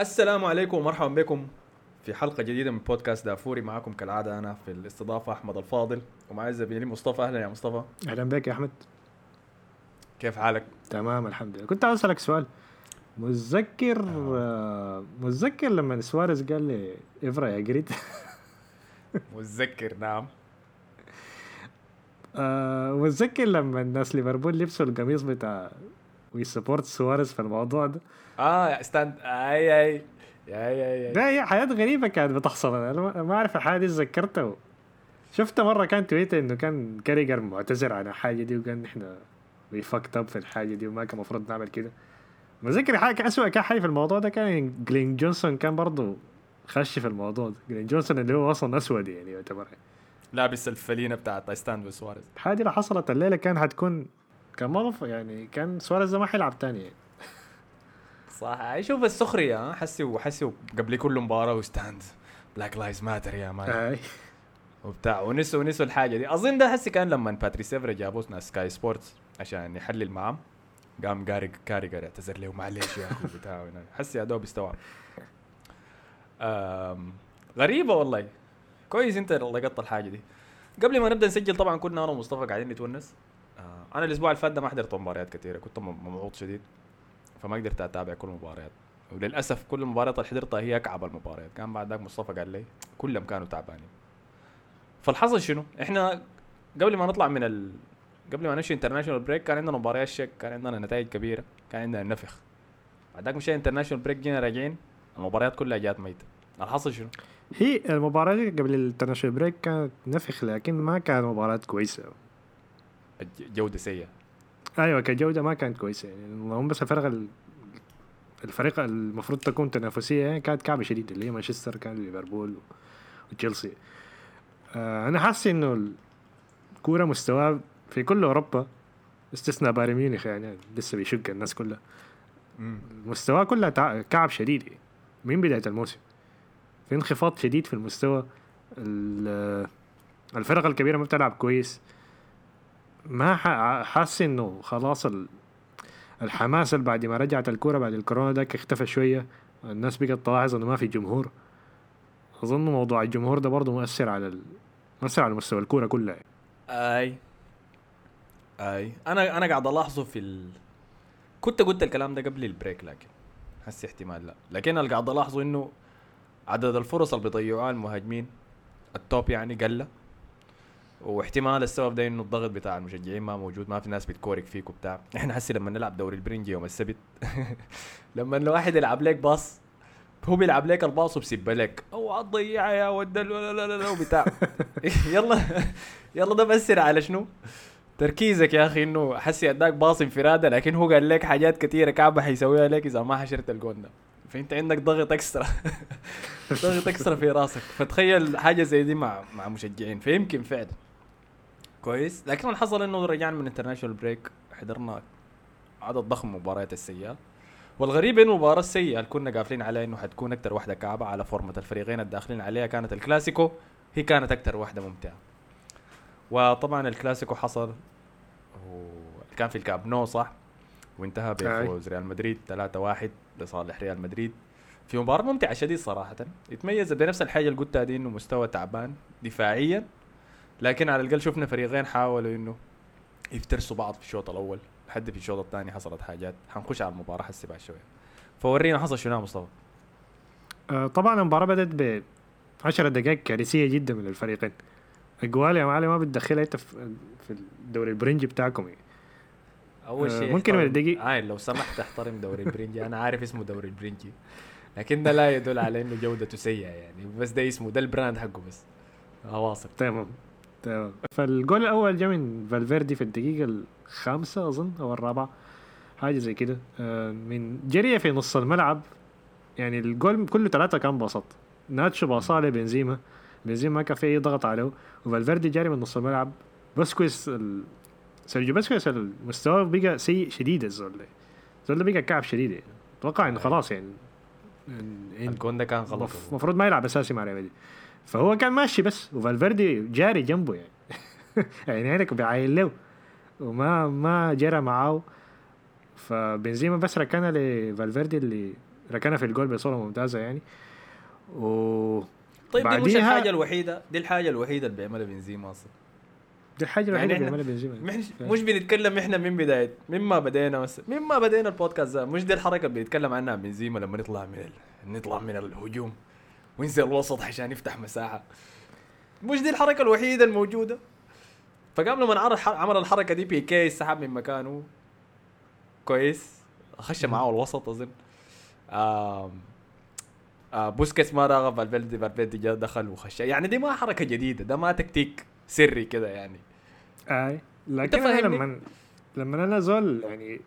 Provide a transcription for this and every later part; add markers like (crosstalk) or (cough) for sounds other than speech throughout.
السلام عليكم ومرحبا بكم في حلقة جديدة من بودكاست دافوري. معكم كالعادة أنا في الاستضافة أحمد الفاضل. ومعي زميلي مصطفى. أهلا يا مصطفى. أهلا بك يا أحمد. كيف حالك؟ تمام الحمد لله. كنت عاوز أسألك سؤال. متذكر آه. متذكر لما سواريز قال لي افرا يا جريت؟ (laughs) متذكر نعم. آه متذكر لما الناس ليفربول لبسوا القميص بتاع we support سواريز في الموضوع ده. آه استنى أي أي أي أي ده هي حاجات غريبة كانت بتحصل. أنا ما- أعرف الحاجة دي تذكرتها شفت مرة كان تويتر إنه كان كاراجر معتذر عن الحاجة دي وقال إحنا we fucked up في الحاجة دي وما كان المفروض نعمل كده. متذكر حاجة أسوأ كان حاجة في الموضوع ده كان جلين جونسون كان برضه خش في الموضوع ده. جلين جونسون اللي هو أصلا أسود يعني يعتبر. لابس الفلينة بتاعت stand with سواريز الحاجة دي لو حصلت الليلة كان حتكون كان موظف يعني كان سواريز ما حيلعب تاني يعني. صح. شوف السخرية ها؟ حسي وحسي قبل كل مباراة و stand Black Lives Matter يا man. وبتاع. ونسوا ونسوا الحاجة دي. أظن ده حسي كان لما باتريس افرا جابوه ناس سكاي سبورتس عشان يحلل معاهم. قام قارق كاريجر اعتذر له معلش يا أخي بتاع حسي يا دوب استوعب غريبة والله. كويس انت لقطت الحاجة دي. قبل ما نبدأ نسجل طبعا كنا أنا ومصطفى قاعدين نتونس. أنا الأسبوع اللي فات ده ما حضرت مباريات كثيره كنت مضغوط شديد فما قدرت أتابع كل المباريات. وللأسف كل المباريات اللي حضرتها هي أكعب المباريات. كان بعد ذاك مصطفى قال لي كلهم كانوا تعبانين. فالحصل شنو؟ إحنا قبل ما نطلع من ال... قبل ما نمشي international break كان عندنا مباريات شك كان عندنا نتائج كبيرة كان عندنا نفخ. بعدك مشينا international break جينا راجعين المباريات كلها جات ميتة. الحصل شنو؟ هي المباراة دي قبل ال international break كانت نفخ لكن ما كانت مباراة كويسة. الج- جودة سيئة. أيوه كجودة ما كانت كويسة. يعني اللهم بس الفرق ال- الفريق المفروض تكون تنافسية يعني كانت كعبة شديدة اللي هي مانشستر كان ليفربول وتشيلسي. آه أنا حاسس إنه الكورة مستواه في كل أوروبا استثناء بايرن ميونخ يعني لسه بيشق الناس كلها. المستوى كلها تع- كعب شديد. يعني من بداية الموسم. في انخفاض شديد في المستوى. ال- الفرق الكبيرة ما بتلعب كويس. ما حاسس إنه خلاص ال- الحماس اللي بعد ما رجعت الكورة بعد الكورونا ده اختفى شوية. الناس بقت تلاحظ إنه ما في جمهور. أظن موضوع الجمهور ده برضه مؤثر على ال... مؤثر على مستوى الكورة كلها. أي. أي. أنا أنا قاعد ألاحظه في ال... كنت قلت الكلام ده قبل ال break لكن حسي احتمال لا. لكن اللي قاعد ألاحظه إنه عدد الفرص اللي بيضيعوها المهاجمين ال top يعني قل واحتمال السبب ده إنه الضغط بتاع المشجعين ما موجود ما في ناس بتكورك فيك وبتاع. (laughs) إحنا حسي لما نلعب دوري البرنجي يوم السبت (laughs) لما الواحد يلعب لك pass هو بيلعب لك ال pass وبسب لك اوعى تضيعها يا ود لا لا لا وبتاع. (laughs) يلا يلا ده بأثر على شنو؟ تركيزك يا أخي إنه حسي اداك pass انفرادة لكن هو قال لك حاجات كثيره كعبة حيسويها لك إذا ما حشرت الجون ده. فأنت عندك ضغط extra. ضغط extra في راسك. فتخيل حاجة زي دي مع مع مشجعين. فيمكن فعلا. كويس. لكن اللي حصل إنه رجعنا من international break حضرنا عدد ضخم من مباريات السيئه والغريب إنه المباراه السيئه اللي كنا قافلين عليها إنه حتكون أكثر واحدة كعبة على فورمه الفريقين الداخلين عليها. كانت الكلاسيكو هي كانت أكثر واحدة ممتعة. وطبعا الكلاسيكو حصل وكان في الكامب نو صح؟ وانتهى بفوز ريال مدريد 3-1 لصالح ريال مدريد. في مباراة ممتعة شديد صراحة. يتميز بنفس الحاجة اللي قلتها دي إنه مستوى تعبان دفاعيا. لكن على الأقل شفنا فريقين حاولوا إنه يفترسوا بعض في الشوط الأول لحد في الشوط الثاني حصلت حاجات. حنخش على المباراة حسي بعد شوية فورينا حصل شنو يا مصطفى؟ آه، طبعا المباراة بدأت ب 10 دقائق كارثية جدا من الفريقين. أجوال يا معلم ما بتدخلها انت في الدوري البرنجي بتاعكم. يعني. أول آه، شيء ممكن من الدقيق- آه لو سمحت احترم دوري البرنجي. أنا عارف اسمه دوري البرنجي. لكن ده لا يدل على إنه جودته سيئة يعني. بس ده اسمه ده ال brand حقه بس. واصل تمام. تمام فالجول الأول جاء من فالفيردي في الدقيقة الخامسة أظن أو الرابعة حاجة زي كده. آه، من جريه في نص الملعب. يعني الجول كله ثلاثة كان بسط ناتشو باصاه لبنزيما بنزيما. ما كان في أي ضغط عليه. وفالفيردي جاري من نص الملعب. بسكويس ال... سيرجيو بسكويس المستوى بقى سيء شديد الزول ده. الزول ده بقى كعب شديد. يعني أتوقع إنه خلاص يعني. الجون ده كان غلط مف- المفروض ما يلعب أساسي مع ريال مدريد. فهو كان ماشي بس وفالفيردي جاري جنبه يعني. (laughs) يعني هيك بيعاين له وما ما جرى معاه. فبنزيما بس ركنها لفالفيردي اللي ركنها في الجول بصورة ممتازة يعني. و طيب دي مش الحاجة الوحيدة دي الحاجة الوحيدة اللي بيعملها بنزيما أصلا. دي الحاجة الوحيدة يعني اللي بيعملها بنزيما. مش مش بنتكلم إحنا من بداية مما بدينا بس مما بدينا البودكاست ده. مش دي الحركة اللي بيتكلم عنها بنزيما لما نطلع من ال... نطلع من الهجوم. وينزل الوسط عشان يفتح مساحة. مش دي الحركة الوحيدة الموجودة. فقام لما عمل الحركة دي بيكيه سحب من مكانه. كويس. خش معاه الوسط أظن. آه بوسكيتس ما راغب فالفيردي فالفيردي جا دخل وخش. يعني دي ما حركة جديدة ده ما تكتيك سري كده يعني. أي. لكن أنا؟ لما لما أنا زول يعني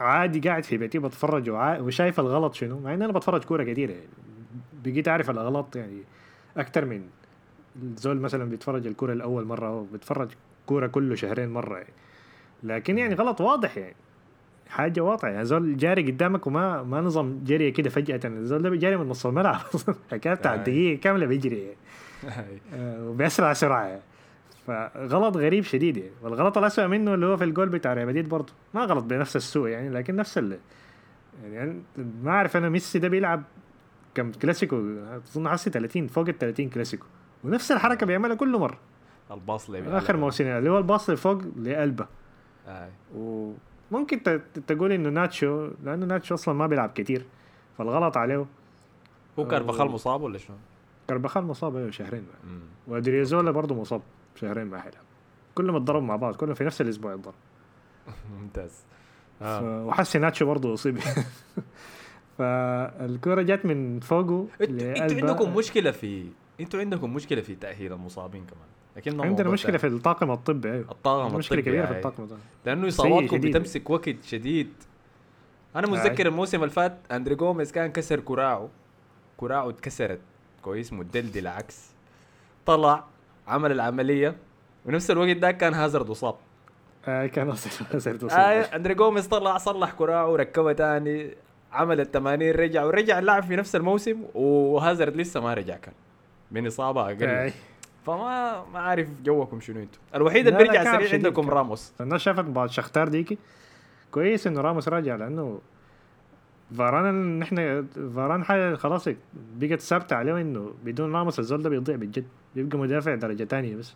عادي قاعد في بيتي بتفرج. وشايف الغلط شنو؟ مع إن أنا بتفرج كورة كثير يعني. بقيت أعرف الغلط يعني أكثر من الزول مثلا بيتفرج الكوره الأول مرة أو بيتفرج كوره كله شهرين مرة يعني. لكن يعني غلط واضح يعني. حاجة واضحة يعني. زول جاري قدامك وما ما نظم جري كده فجأة. الزول ده جاري من نص الملعب. (laughs) حكاية بتاع. دقيقة كاملة بيجري يعني. آه، وبأسرع سرعة يعني. فغلط غريب شديد يعني. والغلط الأسوأ منه اللي هو في الجول بتاع ريال مدريد برضه. ما غلط بنفس السوء يعني. لكن نفس ال يعني ما أعرف أنا ميسي ده بيلعب كم كلاسيكو أظن حسي 30 فوق ال 30 كلاسيكو ونفس الحركة بيعملها كل مرة الباص اللي بيعمله. موسم اللي هو الباص اللي فوق لقلبه آه. وممكن تقول إنه ناتشو لأنه ناتشو أصلا ما بيلعب كتير فالغلط عليه هو كارفاخال أو- مصاب ولا شنو؟ كربخال مصاب أيوه شهرين. ودريزولا برضه مصاب شهرين ما حيلعب كلهم اتضربوا مع بعض كلهم في نفس الأسبوع اتضربوا (laughs) ممتاز آه. وحسي ناتشو برضه إصيب (laughs) فالكرة جت من فوقه أنتوا. عندكم مشكلة في إنتوا عندكم مشكلة في تأهيل المصابين كمان. لكن عندنا مشكلة تاني. في الطاقم الطبي أيوه. الطاقم مشكلة الطبي كبيرة في هاي. الطاقم الطبي. لأنه إصاباتكم. بتمسك وقت شديد. أنا متذكر الموسم اللي فات أندري جوميز كان كسر كراعه. كراعه اتكسرت. كويس مدلدل عكس طلع عمل العملية. ونفس الوقت ده كان هازارد اصاب آه كان صرت آه أندري جوميز طلع صلح كراعه وركبه تاني. عمل التمارين رجع ورجع اللعب في نفس الموسم وهازارد لسه ما رجع كان. من إصابة أقل. فما ما عارف جوكم شنو أنتم. الوحيد اللي بيرجع سريع عندكم. راموس. الناس شافت بعد شختار ديكي كويس إنه راموس راجع لأنه فاران نحن فاران حاجة خلاص بقت ثابتة عليه إنه بدون راموس الزول ده بيضيع بالجد. بيبقى مدافع درجة تانية بس.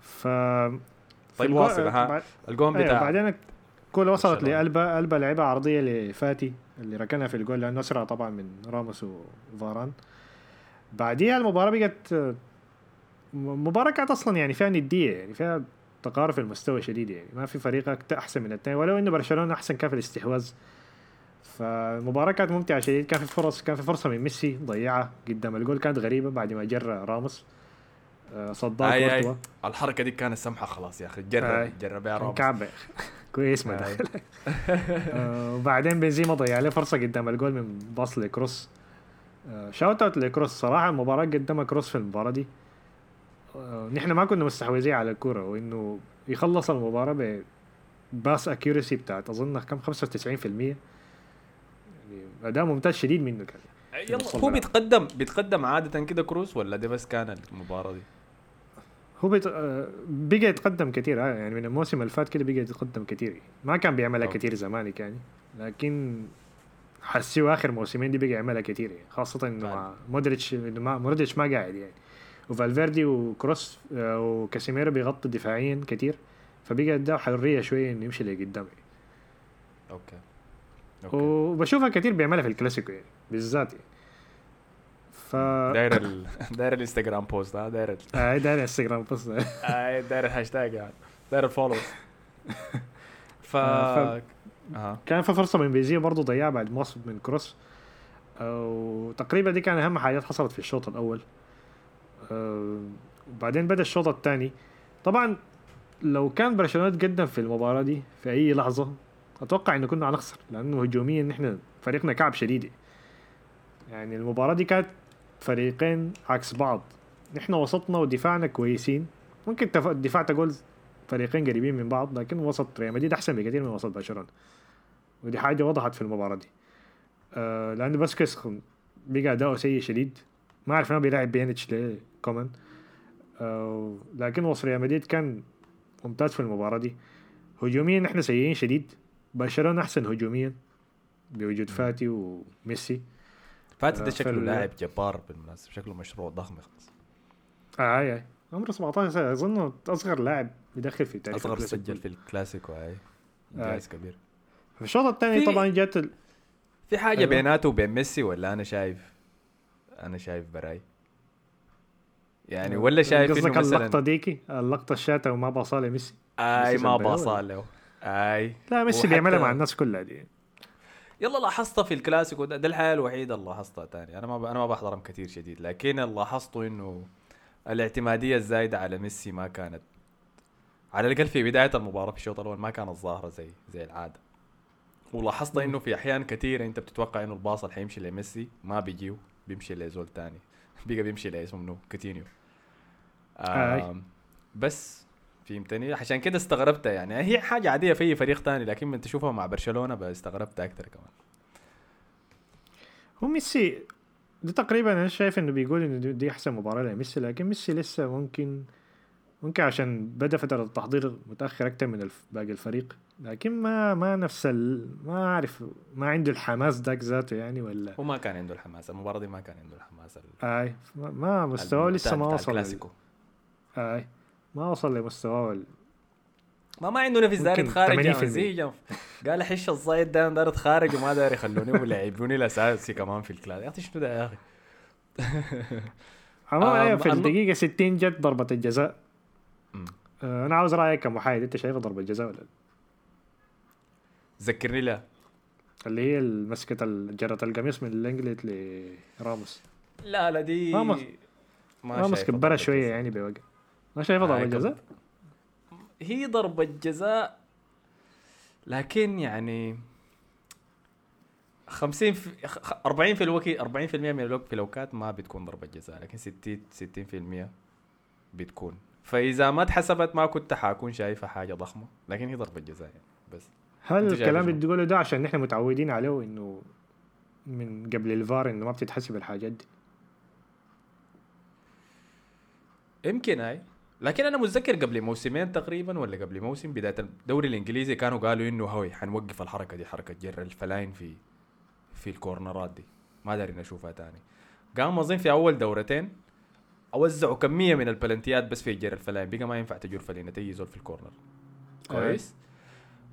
ف طيب واصل ها؟ الجون أيوة بتاع بعدين الكورة وصلت. لقلبة قلبة لعبة عرضية لفاتي اللي ركنها في الجول لأنه أسرع طبعا من راموس وفاران. بعديها المباراة بقت مباراة كانت أصلا يعني فيها ندية يعني فيها تقارب في المستوى شديد يعني ما في فريق أحسن من الثاني ولو إنه برشلونة أحسن كان في الاستحواذ. فالمباراة كانت ممتعة شديد كان في فرص كان في فرصة من ميسي ضيعها قدام الجول كانت غريبة بعد ما جرى راموس. آه، صدها أي كورتوا. اي الحركة دي كانت سمحة خلاص يا أخي آي. جرب جرب يا راموس. كويس ما آي. دخل. (laughs) آه، وبعدين بنزيما ضيع له فرصة قدام الجول من pass لكروس. آه، shout out لكروس صراحة المباراه قدمها كروس في المباراة دي. آه، نحن ما كنا مستحوذين على الكورة وإنه يخلص المباراة ب pass accuracy بتاعت أظن كم 95% يعني أداء ممتاز شديد منه كان. يلا هو. بيتقدم بيتقدم عادة كده كروس ولا دي بس كان المباراة دي؟ هو بيت... آه، بقى يتقدم كثير آه، يعني من الموسم اللي فات كده بقى يتقدم كثير ما كان بيعملها. كثير زمانك يعني. لكن حسيه آخر موسمين دي بقى يعملها كثير يعني. خاصة إنه. مع مودريتش إنه ما مودريتش ما قاعد يعني. وفالفيردي وكروس آه، وكاسيميرو بيغطوا دفاعيا كثير فبقى اداه حرية شوية إنه يمشي لقدام يعني. okay. okay. وبشوفها كثير بيعملها في الكلاسيكو يعني بالذات يعني. ف داير ال... (laughs) داير ال Instagram post ها داير ال... آه، ده انستغرام بس آه، داير الهاشتاج يعني داير ال follows. (laughs) ف آه، كان في فرصة من بنزيما برضه ضيعها بعد مصب من كروس. وتقريبا دي كان أهم حاجات حصلت في الشوط الأول. وبعدين بدأ الشوط الثاني. طبعا لو كان برشلونة تقدم في المباراة دي في أي لحظة أتوقع إنه كنا هنخسر لأنه هجوميا نحن فريقنا كعب شديد. يعني المباراة دي كانت فريقين عكس بعض. نحن وسطنا ودفاعنا كويسين. ممكن تف- الدفاع تقول فريقين قريبين من بعض لكن وسط ريال مدريد أحسن بكثير من وسط برشلونة. ودي حاجة وضحت في المباراة دي. آه لأنه بوسكيتس خ- بقى أداؤه سيء شديد. ما أعرف ما بيلعب بيانيتش ليه كومان آه لكن وسط ريال مدريد كان ممتاز في المباراة دي. هجوميا إحنا سيئين شديد. برشلونة أحسن هجوميا بوجود فاتي وميسي. فاتي ده آه، شكله لاعب جبار بالمناسبة شكله مشروع ضخم خلاص. آه اي اي عمره 17 سنة أظن أصغر لاعب يدخل في تاريخ أصغر. سجل في الكلاسيكو آه. انجاز كبير. في الشوط الثاني طبعا جات ال... في حاجة أيوة. بيناته وبين ميسي ولا أنا شايف؟ أنا شايف براي. يعني ولا شايف إنه قصدك اللقطة ديكي؟ اللقطة الشاتة وما باصها لميسي آي ميسي ما سبها باصال له آي. لا ميسي بيعملها مع الناس كلها دي. يلا لاحظتها في الكلاسيكو. ده, ده الحاجة الوحيدة اللي لاحظتها تاني. أنا ما ب... أنا ما بحضرهم كثير شديد لكن اللي لاحظته إنه الاعتمادية الزايدة على ميسي ما كانت على الأقل في بداية المباراة في الشوط الأول ما كانت ظاهرة زي زي العادة. ولاحظت إنه في أحيان كثيره أنت بتتوقع إنه الباص اللي حيمشي لميسي ما بيجيو بيمشي لزول تاني. (laughs) بيجي بيمشي لاسمه منو؟ كوتينيو. آم بس فهمتني؟ عشان كده استغربتها يعني. هي حاجة عادية في أي فريق تاني لكن من تشوفها مع برشلونة استغربتها أكثر كمان. هو ميسي ده تقريبا أنا شايف إنه بيقول إنه دي- أحسن مباراة لميسي لكن ميسي لسه ممكن ممكن عشان بدأ فترة التحضير متأخر أكتر من باقي الفريق لكن ما ما نفس ال... ما أعرف ما عنده الحماس ذاك ذاته يعني ولا؟ هو ما كان عنده الحماس المباراة دي ما كان عنده الحماس ال- أي ما- مستواه لسه ما وصل الكلاسيكو. أي. ما وصل لمستواه ال- ما ما عنده نفس داير ممكن يتخارج يا 80%. مزيج قال حش الصيد ده داير اتخارج وما داير يخلوني ولاعبوني الأساسي كمان في الكلاس يا أخي شنو ده يا أخي (laughs) آم، أيوة في الدقيقة 60 جت ضربة الجزاء. آه، أنا عاوز رأيك كمحايد أنت شايفها ضربة جزاء ولا لا؟ ذكرني لا اللي هي مسكه جرة القميص من الإنجليت لراموس لا لا دي ما مس- راموس كبرها ضربة جزاء. يعني بوقع ما شايفها ضربة جزاء؟ هي ضربة جزاء لكن يعني 50 في خ- 40 في الوقت 40% من الوقت في الأوقات ما بتكون ضربة جزاء لكن 60 60% بتكون. فإذا ما اتحسبت ما كنت حاكون شايفها حاجة ضخمة لكن هي ضربة جزاء يعني بس. هل شايف الكلام؟ اللي بتقوله ده عشان نحن متعودين عليه إنه من قبل الفار إنه ما بتتحسب الحاجات دي؟ يمكن هاي. لكن أنا متذكر قبل موسمين تقريبا ولا قبل موسم بداية الدوري الإنجليزي كانوا قالوا إنه هوي حنوقف الحركة دي حركة جر الفلاين في في الكورنرات دي. ما دارين أشوفها تاني. قام اظن في أول دورتين وزعوا كمية من البلنتيات بس في جر الفلاين. بقى ما ينفع تجر فلينة تيجي زول في ال corner. كويس؟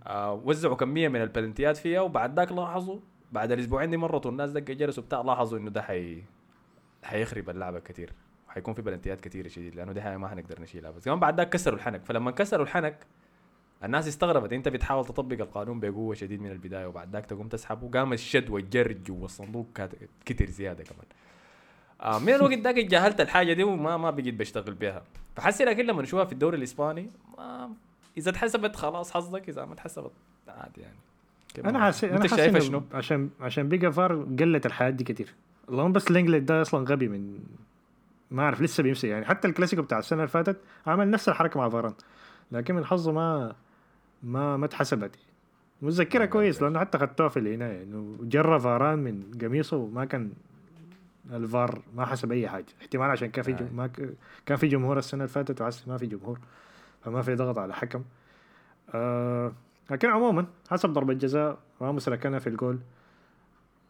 آه وزعوا كمية من البلنتيات فيها وبعد ذاك لاحظوا بعد الأسبوعين دي مرتوا الناس دق جرسوا بتاع لاحظوا إنه ده حي حيخرب اللعبة كثير حيكون في بلنتيات كثيره شديد لأنه دي حاجة ما حنقدر نشيلها. بس كمان بعد ذاك كسروا الحنك. فلما كسروا الحنك الناس استغربت. انت بتحاول تطبق القانون بقوة شديد من البداية وبعد ذاك تقوم تسحبه قام الشد والجر جوا الصندوق كتر زيادة كمان. آه من الوقت ذاك اتجاهلت الحاجة دي وما ما بقيت بشتغل بيها. فحسي لكن لما نشوفها في الدوري الإسباني ما إذا اتحسبت خلاص حظك إذا ما اتحسبت عادي يعني. أنا حاسس أنا إنه شنو؟ عشان عشان بقى فار قلت الحاجات دي كتير. اللهم بس الانجليت ده أصلا غبي من ما أعرف لسه بيمسك يعني حتى الكلاسيكو بتاع السنة اللي فاتت عمل نفس الحركة مع فاران لكن من حظه ما ما ما اتحسبت متذكرها كويس. لأنه حتى خدتوها في العنايه إنه جرى فاران من قميصه وما كان الفار ما حسب أي حاجة احتمال عشان كان في. ما. كان في جمهور السنة اللي فاتت وعسى ما في جمهور فما في ضغط على حكم آه... لكن عموما حسب ضربة جزاء راموس ركنها في الجول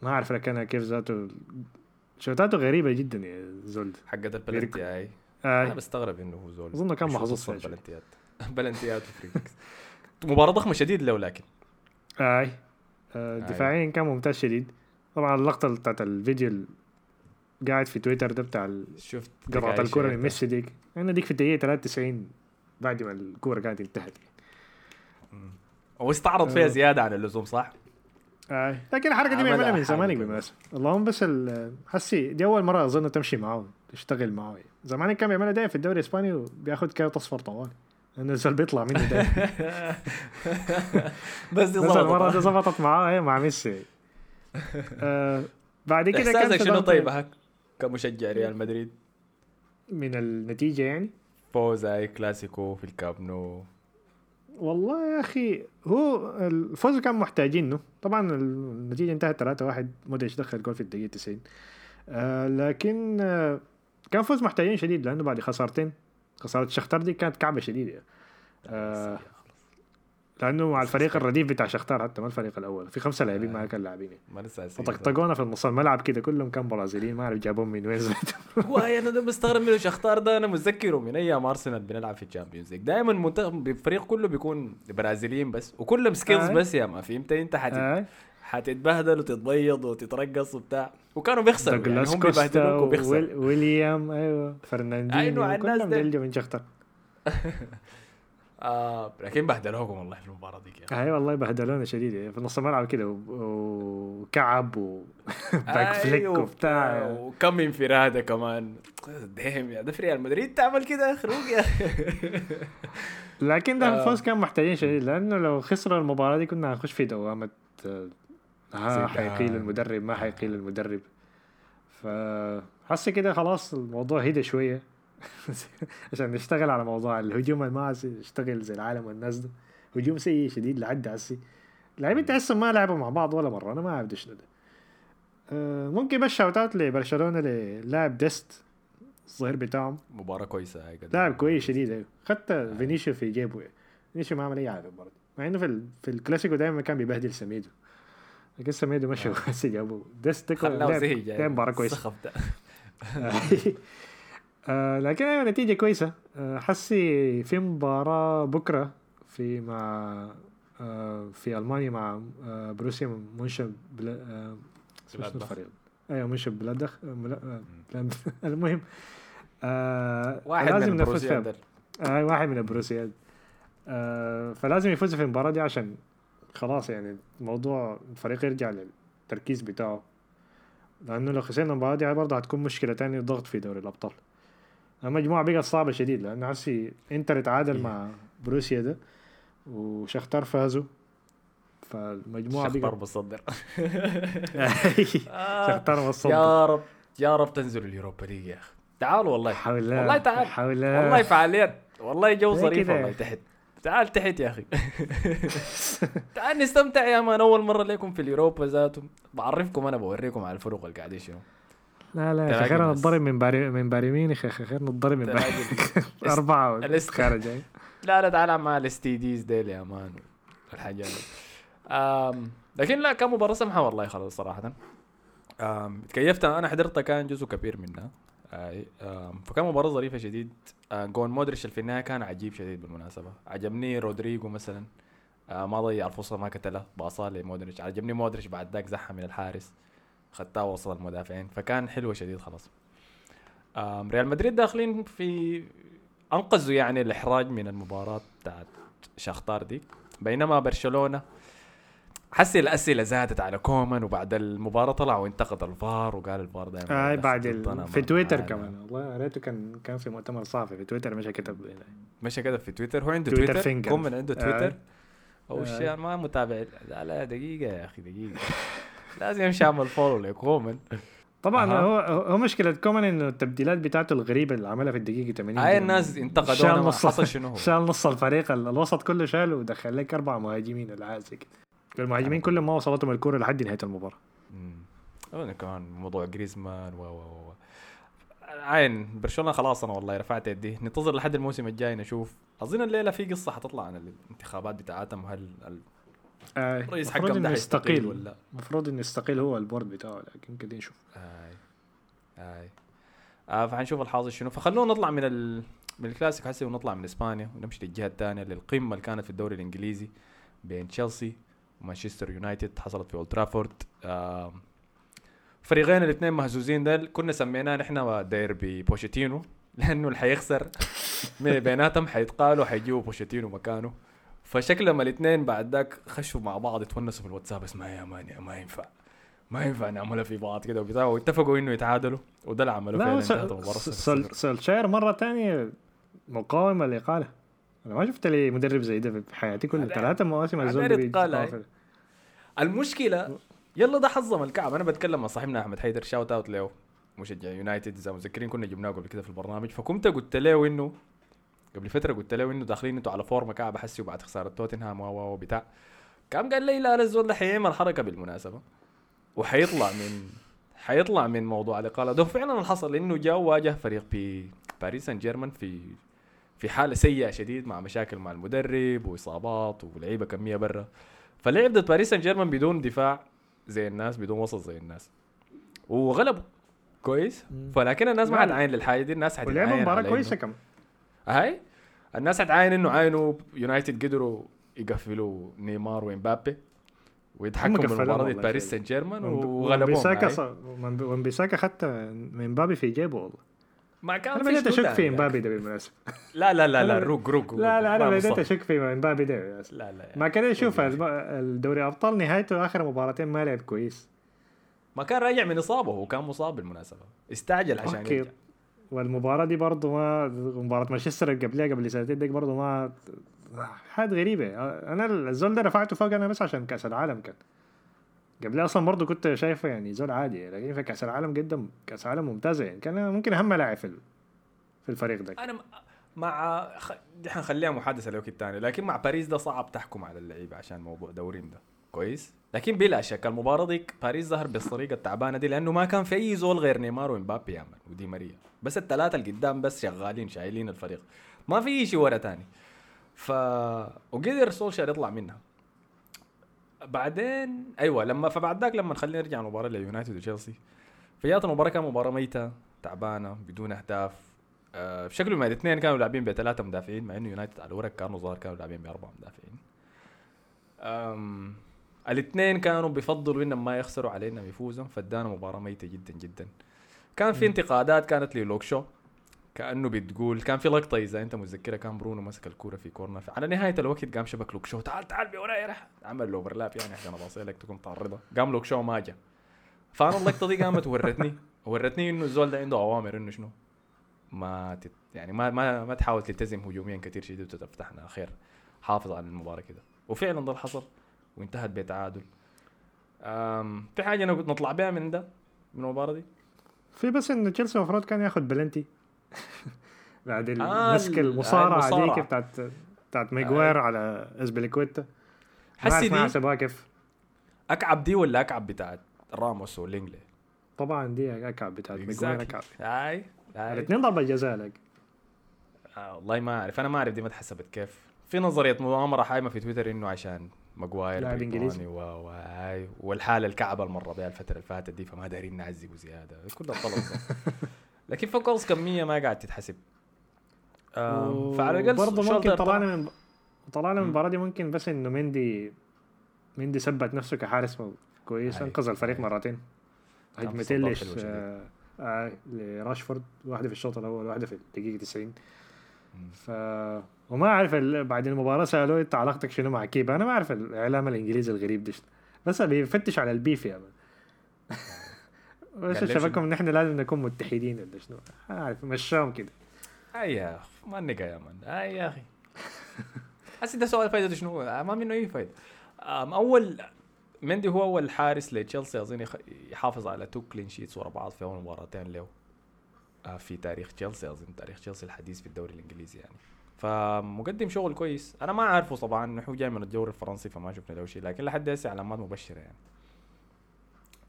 ما أعرف ركنها كيف ذاته شوتاته غريبة جدا يا زول حقت البلنتي هاي أنا آه. بستغرب إنه هو زول أظن كان محظوظ فيها شوي. بلنتيات (laughs) و free kicks. مباراة ضخمة شديد لو لكن آه. آه. دفاعيا كان ممتاز شديد طبعا اللقطة بتاعت الفيديو ال- قاعد في تويتر ده بتاع شفت قطعة دقايق الكرة من. ميسي ديك أنا ديك في الدقيقة 93 بعد ما الكورة كانت انتهت هو استعرض فيها آه. زيادة عن اللزوم صح؟ آه. لكن الحركة دي عملها بيعملها من زمان كويسة. بالمناسبة. اللهم بس حسي دي أول مرة أظن تمشي معاه تشتغل معاه زمان كان بيعملها دايما في الدوري الإسباني وبياخد كارت أصفر طوال. لأنه الزول بيطلع منه دايما. (laughs) بس دي بس المرة دي ظبطت ظبطت معاه إيه، مع ميسي. (laughs) آه. بعد كده كان احساسك شنو طيب كمشجع ريال مدريد؟ من النتيجة يعني؟ فوز هاي كلاسيكو في الكامب نو. والله يا أخي هو الفوز كان محتاجينه طبعا النتيجة انتهت 3 1 مودريتش دخل جول في الدقيقة 90 آه لكن آه كان فوز محتاجين شديد لأنه بعد خسارتين خسارة الشختار دي كانت كعبة شديدة. آه لأنه مع الفريق الرديف بتاع شختار حتى ما الفريق الأول. في خمسة لاعبين ما كان لاعبين. ما لسه عايز وطقطقونا في النص الملعب كده كلهم كان برازيليين ما أعرف جابوهم من وين. (laughs) هو أنا مستغرب منه شختار ده أنا متذكره من أيام أرسنال بنلعب في ال Champions League. دائما منتخب الفريق كله بيكون برازيليين بس وكلهم skills آه. بس يا ما فهمت انت حت... آه. حتتبهدل وتتبيض وتترقص وبتاع. وكانوا بيخسروا يعني هم بيبهدلوك وبيخسروا ويل- ويليام أيوه فرناندينيو أيوة، الناس من شختار. (laughs) آه لكن بهدلوكم والله في المباراة أخي. اي والله بهدلونا شديد يعني في نص الملعب كده و- وكعب وباك فليك (laughs) أيوه، وبتاع وكم انفرادة كمان دهم يا ده في ريال مدريد تعمل كده روق يا. (laughs) لكن ده آه. الفوز كان محتاجين شديد لأنه لو خسروا المباراة دي كنا هنخش في دوامة آه، ها. حيقيل المدرب ما حيقيل المدرب فحس كده خلاص الموضوع هدى شوية (laughs) عشان نشتغل على موضوع الهجوم عايز يشتغل زي العالم والناس ده. هجوم سيء شديد لعد هسي. لاعبين تحسهم ما لعبوا مع بعض ولا مرة. أنا ما أعرف ده شنو ده. آه، ممكن بس shout out لبرشلونة للاعب ديست. الظهير بتاعهم. مباراة كويسة هاي لاعب كويس شديد أيوه خدت فينيسيو في جيبه. فينيسيو ما عمل أي حاجة برضه. مع إنه في ال... في الكلاسيكو دايما كان بيبهدل سميدو. لكن سميدو مشى هسه (laughs) جابوه. ديست مباراة كويسة. السخف ده (laughs) آه لكن أيوه نتيجة كويسة. آه حسي في مباراة بكرة في مع آه في ألمانيا مع آه بروسيا مونشن بلا آه. الفريق؟ أيوه مونشن جلادباخ آه آه (laughs) المهم آه واحد لازم من نفوز بروسيا فيها. آه واحد من البروسيات آه فلازم يفوز في المباراة دي عشان خلاص يعني الموضوع الفريق يرجع للتركيز بتاعه. لأنه لو خسرنا المباراة دي برضه هتكون مشكلة تانية ضغط في دوري الأبطال. المجموعة بقت صعبة شديد لأنه هسي إنتر تعادل إيه. مع بروسيا ده وشختار فازوا فالمجموعة شختار بصدر (laughs) شختار وصل يا رب يا رب تنزل اليوروبا ليج يا أخي. تعالوا والله. حول الله والله تعال. حول الله. والله فعاليات والله جو ظريف؟ والله تحت. تعال تحت يا أخي. (laughs) تعال نستمتع يا مان. أول مرة لكم في اليوروبا ذاته. بعرفكم أنا بوريكم على الفرق اللي قاعدين شنو. لا لا يا أخي خير. نتضرب من باري من باري ميونخ يا أخي؟ خير نتضرب من باري. (laughs) يعني. لا لا تعال مع الاس تي ديز ديل يا مان. الحاجات لكن لا كان مباراة سمحة والله خلاص صراحة. آم، تكيفتها أنا حضرتها كان جزء كبير منها. فكان مباراة ظريفة شديد. جون مودريتش في النهاية كان عجيب شديد بالمناسبة. عجبني رودريجو مثلا. ما ضيع الفرصة ما قتلها باصها لمودريتش. عجبني مودريتش بعد ذاك زحها من الحارس. خدتها وصل المدافعين فكان حلوة شديد خلاص. ريال مدريد داخلين في أنقذوا يعني الإحراج من المباراة بتاعت شختار دي بينما برشلونة حسي الأسئلة زادت على كومان وبعد المباراة طلع وانتقد الفار وقال الفار دائما آه بعد ال... في تويتر كمان والله قريته كان كان في مؤتمر صحفي في تويتر مش كتب مشى كده في تويتر هو عنده تويتر تويتر. كومان عنده تويتر؟ آه. أو آه. ما متابع. لا لا دقيقة يا أخي دقيقة. لازم يمشي اعمل follow لكومان طبعا أها. هو هو مشكلة كومان إنه التبديلات بتاعته الغريبة اللي عملها في الدقيقة 80 هاي. الناس انتقدونا. شال نص حصل شنو هو؟ شال نص الفريق ال- الوسط كله شاله ودخل لك أربع مهاجمين كده المهاجمين كلهم ما وصلتهم الكورة لحد نهاية المباراة. مم. أنا كمان موضوع جريزمان و و و عين برشلونة خلاص أنا والله رفعت يدي. ننتظر لحد الموسم الجاي نشوف. أظن الليلة في قصة حتطلع عن الانتخابات بتاعتهم. هل آه، الرئيس المفروض حقهم ده انه يستقيل ولا؟ المفروض إنه يستقيل هو ال board بتاعه لكن كده نشوف. آي آي. آه فحنشوف الحاصل شنو. فخلونا نطلع من ال... من الكلاسيكو حسي ونطلع من إسبانيا ونمشي للجهة الثانية للقمة اللي كانت في الدوري الإنجليزي بين تشيلسي ومانشستر يونايتد حصلت في أولد ترافورد. آه فريقين الاثنين مهزوزين دل كنا سميناه نحن ديربي بوشيتينو لأنه اللي حيخسر (laughs) بيناتهم حيتقالوا حيجيبوا بوشيتينو مكانه. فشكلهم الاثنين بعد ذاك خشوا مع بعض يتونسوا في الواتساب اسمها يا man يا ما ينفع. ما ينفع نعملها في بعض كده وبتاع. واتفقوا إنه يتعادلوا وده اللي عملوه لا فعلا صفر. سولشاير مرة ثانية مقاومة الاقاله أنا ما شفت لي مدرب زي ده في حياتي كلها هذا- ثلاثة مواسم الزول بيتقاعد. المشكلة يلا ده حظم الكعب. أنا بتكلم مع صاحبنا أحمد حيدر. shout out له مشجع يونايتد إذا متذكرين كنا جبناه قبل كده في البرنامج. فكنت قلت له إنه قبل فترة قلت له إنه داخلين أنتوا على فورمة كعب حسي وبعد خسارة توتنهام و و بتاع. قام قال لي لا الزول ده حيعمل حركة بالمناسبة. وحيطلع من حيطلع من موضوع الاقاله ده. فعلا اللي حصل إنه جاء واجه فريق بي باريس سان جيرمان في في حالة سيئة شديد مع مشاكل مع المدرب وإصابات ولعيبة كمية برا. فلعب ضد باريس سان جيرمان بدون دفاع زي الناس بدون وسط زي الناس. وغلبوا. كويس. فلكن الناس ما لا. حتعاين للحاجة دي الناس حتعاين ولعبوا مباراة كويسة كم هاي الناس حتعاين إنه عاينوا يونايتد قدروا يقفلوا نيمار وإمبابي ويتحكموا بالمباراه دي باريس. سان جيرمان وغلبوهم بيساكا هاي. ص... وان- وان بيساكا حتى إمبابي في جيبه والله ما كان أنا بديت شنو اشك في يعني. إمبابي ده بالمناسبة (laughs) لا لا لا لا روق روق لا لا أنا بديت. أشك في إمبابي ده بالمناسبة. لا لا ما كان أشوف الم- الدوري أبطال نهايته آخر مباراتين ما لعب كويس ما كان راجع من إصابة هو كان مصاب بالمناسبة استعجل عشان أوكي يرجع والمباراة دي برضه ما مباراة مانشستر اللي قبلها قبل سنتين ديك برضه ما حاجات غريبة. أنا الزول ده رفعته فوق أنا بس عشان كأس العالم كان. قبلها أصلا برضه كنت شايفه يعني زول عادي لكن في كأس العالم قدم كأس عالم ممتازه يعني. كان ممكن أهم لاعب في في الفريق ده. أنا مع. دي حنخليها محادثة لوقت الثاني لكن مع باريس ده صعب تحكم على اللعيبة عشان موضوع دورين ده. كويس؟ لكن بلا شك المباراة دي باريس ظهر بالطريقة التعبانة دي لأنه ما كان في أي زول غير نيمار ومبابي man ودي ماريا. بس الثلاثه اللي قدام بس شغالين شايلين الفريق. ما في شيء ورا تاني. ف وقدر سولشر يطلع منها. بعدين أيوه لما فبعد ذاك لما خلينا نرجع المباراه ليونايتد وتشيلسي. فجات المباراة كانت مباراة ميتة تعبانة بدون أهداف. بشكل ما الاثنين كانوا لاعبين بثلاثة مدافعين مع إنه يونايتد على الورق كانوا ظاهر كانوا لاعبين بأربعة مدافعين. أم الاثنين كانوا بيفضلوا إنهم ما يخسروا على إنهم يفوزوا. فادانا مباراة ميتة جدا جدا. كان في انتقادات كانت للوكشو كأنه بتقول كان في لقطة إذا أنت متذكرها كان برونو مسك الكورة في corner على نهاية الوقت قام شبك لوكشو تعال تعال بوراي رح عمل له overlap يعني عشان أباصي لك تكون تعرضها قام لوكشو ما جا. فأنا اللقطة دي قامت ورتني. (laughs) ورتني إنه الزول ده عنده أوامر إنه شنو ما تت يعني ما ما ما تحاول تلتزم هجوميا كثير شديد وتفتحنا خير. حافظ على المباراة كده. وفعلا ده اللي حصل. وانتهت بتعادل. في حاجة أنا نطلع بها من ده؟ من المباراة دي؟ في بس انه تشيلسي المفروض كان ياخذ بلنتي. (laughs) بعد آه، المسك ال- المصارعة المصارعة. ديك بتاعت بتاعت ميغوير على إسبليكويتا. حسي دي كيف. أكعب دي ولا أكعب بتاعت راموس واللينجلي طبعا دي أكعب بتاعت ميغوير أكعب. الاثنين ضربة جزاء لك. آه والله ما أعرف. أنا ما أعرف دي ما اتحسبت كيف. في نظرية مؤامرة حايمة في تويتر إنه عشان ماجواير لاعب بريطاني إنجليزي. و... والحالة الكعبة اللي مر بها الفترة اللي فاتت دي فما دارين نعذبه زيادة كل الطلب (laughs) لكن في كميه ما قاعد تتحسب آم، فعلى الأقل برضه ممكن طلع. طلعنا من طلعنا من مم. المباراة دي ممكن بس إنه مندي مندي ثبت نفسه كحارس كويس. أنقذ الفريق. مرتين هجمتين ليش. آه آه لراشفورد واحدة في الشوط الأول واحدة في الدقيقة 90 مم. ف وما أعرف ال... بعد المباراة سألوه أنت علاقتك شنو مع كيبا؟ أنا ما أعرف الإعلام الإنجليزي الغريب ده. بس بيفتش على ال beef يا (laughs) بس شبكهم ان إحنا لازم نكون متحدين ولا شنو. عارف مشاهم كده. اي يا اخ ما النقة يا man. اي يا أخي. (laughs) هسه ده سؤال فايدته شنو؟ ما منه أي فايدة. أول مندي هو أول حارس لتشيلسي اظن يحافظ على two clean sheets ورا بعض في أول مباراتين له. آه، في تاريخ تشيلسي اظن تاريخ تشيلسي الحديث في الدوري الإنجليزي يعني. فمقدم شغل كويس. أنا ما أعرفه طبعا إنه هو جاي من الدوري الفرنسي فما شفنا له شيء لكن لحد هسه علامات مبشرة يعني.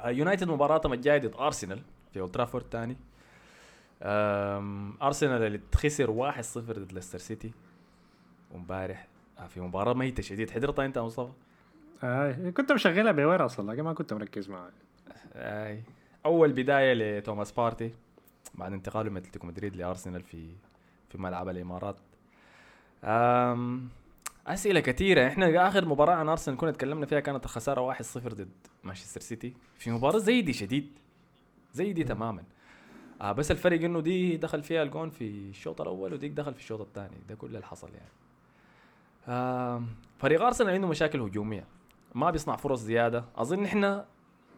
آه، يونايتد مباراتهم الجايه ضد أرسنال في أولد ترافورد تاني. أم، أرسنال اللي خسر 1-0 ضد ليستر سيتي وامبارح آه، في مباراة ميته شديد حضرتها أنت يا مصطفى؟ آه كنت مشغلها بوير أصلا لكن ما كنت مركز معها آي. أول بداية لتوماس بارتي بعد انتقاله من أتلتيكو مدريد لأرسنال في في ملعب الإمارات. أسئلة كثيرة. إحنا آخر مباراة عن أرسنال كنا تكلمنا فيها كانت الخساره 1-0 ضد مانشستر سيتي. في مباراة زي دي شديد. زي دي تماما. آه بس الفرق إنه دي دخل فيها الجون في الشوط الأول وديك دخل في الشوط الثاني. ده كل اللي حصل يعني. آم، فريق أرسنال عنده مشاكل هجومية. ما بيصنع فرص زيادة. أظن إحنا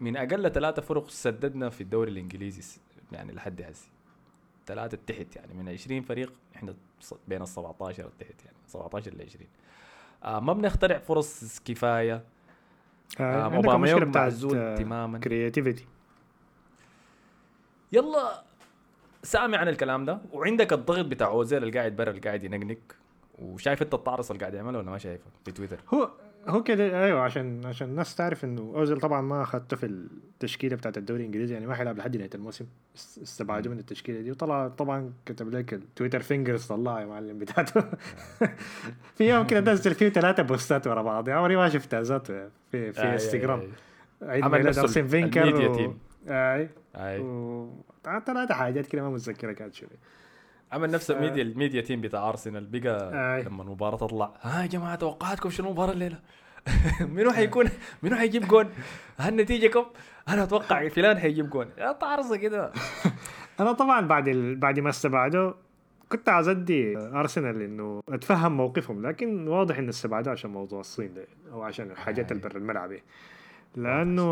من أقل ثلاثة فرق سددنا في الدوري الإنجليزي يعني لحد هسه. ثلاثة تحت يعني. من 20 فريق إحنا بين ال 17 التحت يعني 17 ل 20 آه ما بنخترع فرص كفاية. آه آه اوباميونج معزول تماما. كرياتيفيتي يلا سامع عن الكلام ده وعندك الضغط بتاع أوزيل اللي قاعد برا اللي قاعد ينقنق وشايف أنت الطعرس اللي قاعد يعمله ولا ما شايفه في تويتر؟ هو هو كده أيوه عشان عشان الناس تعرف إنه أوزيل طبعا ما اخذته في التشكيله بتاعت الدوري الإنجليزي يعني ما حيلعب لحد نهايه الموسم است- استبعدوه من التشكيلة دي وطلع طبعا كتب لك التويتر فينجرز طلعها يا معلم بتاعته. (laughs) في يوم كده (laughs) نزل فيه ثلاثة بوستات ورا بعض يعني عمري ما شفتها ذات في في انستغرام. عيد عمل ميلاد نفسه ارسن فينكر و... أي. أي. ثلاثة حاجات كده ما متذكرة كانت شنو عمل نفس آه. ال media ال media team بتاع أرسنال بقى. لما المباراة تطلع ها يا جماعة توقعاتكم شنو المباراة الليلة؟ (laughs) منو حيكون منو حيجيب جون؟ هالنتيجه كم؟ أنا أتوقع فلان حيجيب جون يا طارصه كده (laughs) أنا طبعا بعد ال... بعد ما استبعدوا كنت عايز ادي أرسنال إنه أتفهم موقفهم لكن واضح ان استبعدوه عشان موضوع الصين ده أو عشان الحاجات اللي برا الملعب. لأنه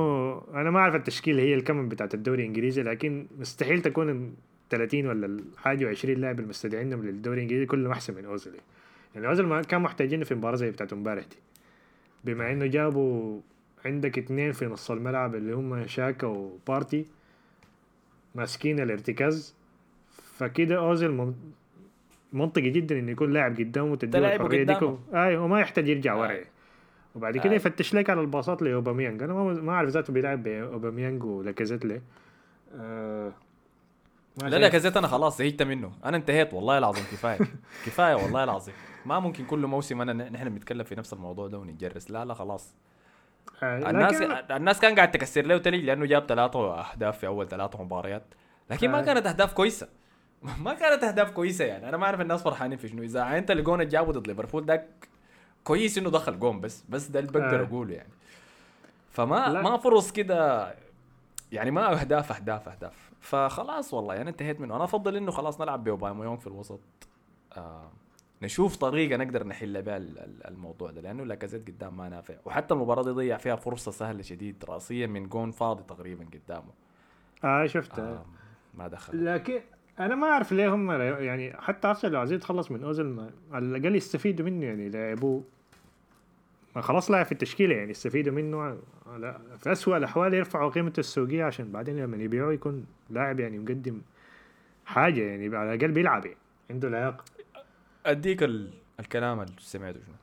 أنا ما أعرف التشكيله هي الكم بتاعت الدوري الإنجليزي لكن مستحيل تكون 30 ولا الحاجة و20 لاعب المستدعينهم للدوري الإنجليزي كلهم أحسن من اوزيل يعني أوزيل ما كان محتاجينه في مباراة زي بتاعت امبارح دي. بما إنه جابوا عندك اثنين في نص الملعب اللي هم شاكا وبارتي ماسكين الارتكاز فكده أوزيل من- منطقي جدا إنه يكون لاعب قدامه تلاعبه الحرية دي اي وما يحتاج يرجع ورا. آي. وبعد كده آي. يفتش لك على الباصات لأوباميانج. أنا ما أعرف ذاته بيلعب بأوباميانج ولاكازيت ليه. آه لا. كزيت أنا خلاص زهقت منه. أنا انتهيت والله العظيم كفاية. (laughs) كفاية والله العظيم. ما ممكن كل موسم أنا نحن بنتكلم في نفس الموضوع ده ونتجرس. لا لا خلاص. آه الناس لكن- الناس كان قاعد تكسر له تلج لأنه جاب ثلاثة أهداف في أول ثلاثة مباريات. لكن ما آه. كانت أهداف كويسة. (laughs) ما كانت أهداف كويسة يعني. أنا ما أعرف الناس فرحانين في شنو. إذا أنت الجون اللي جابه ضد ليفربول ده كويس إنه دخل جون بس. بس ده اللي بقدر آه. أقوله يعني. فما لا. ما فرص كده يعني ما أهداف أهداف أهداف. فخلاص والله أنا انتهيت منه. أنا أفضل إنه خلاص نلعب بأوباميانج في الوسط. آه نشوف طريقة نقدر نحل بها ال- ال- الموضوع ده لأنه لاكازيت قدام ما نافع. وحتى المباراة دي ضيع فيها فرصة سهلة شديد راسيا من جون فاضي تقريبا قدامه. آه شفتها آه ما دخل. لكن أنا ما أعرف ليه هم يعني حتى أرسنال لو عايزين يتخلص من أوزيل ما- على الأقل يستفيدوا منه يعني لعبوه ما خلاص لاعب في التشكيلة يعني يستفيدوا منه. لا في اسوء الأحوال يرفعوا قيمته السوقية عشان بعدين لما يبيعوه يكون لاعب يعني مقدم حاجة يعني على الأقل بيلعب يعني عنده لياقة. أديك ال... الكلام اللي سمعته شنو؟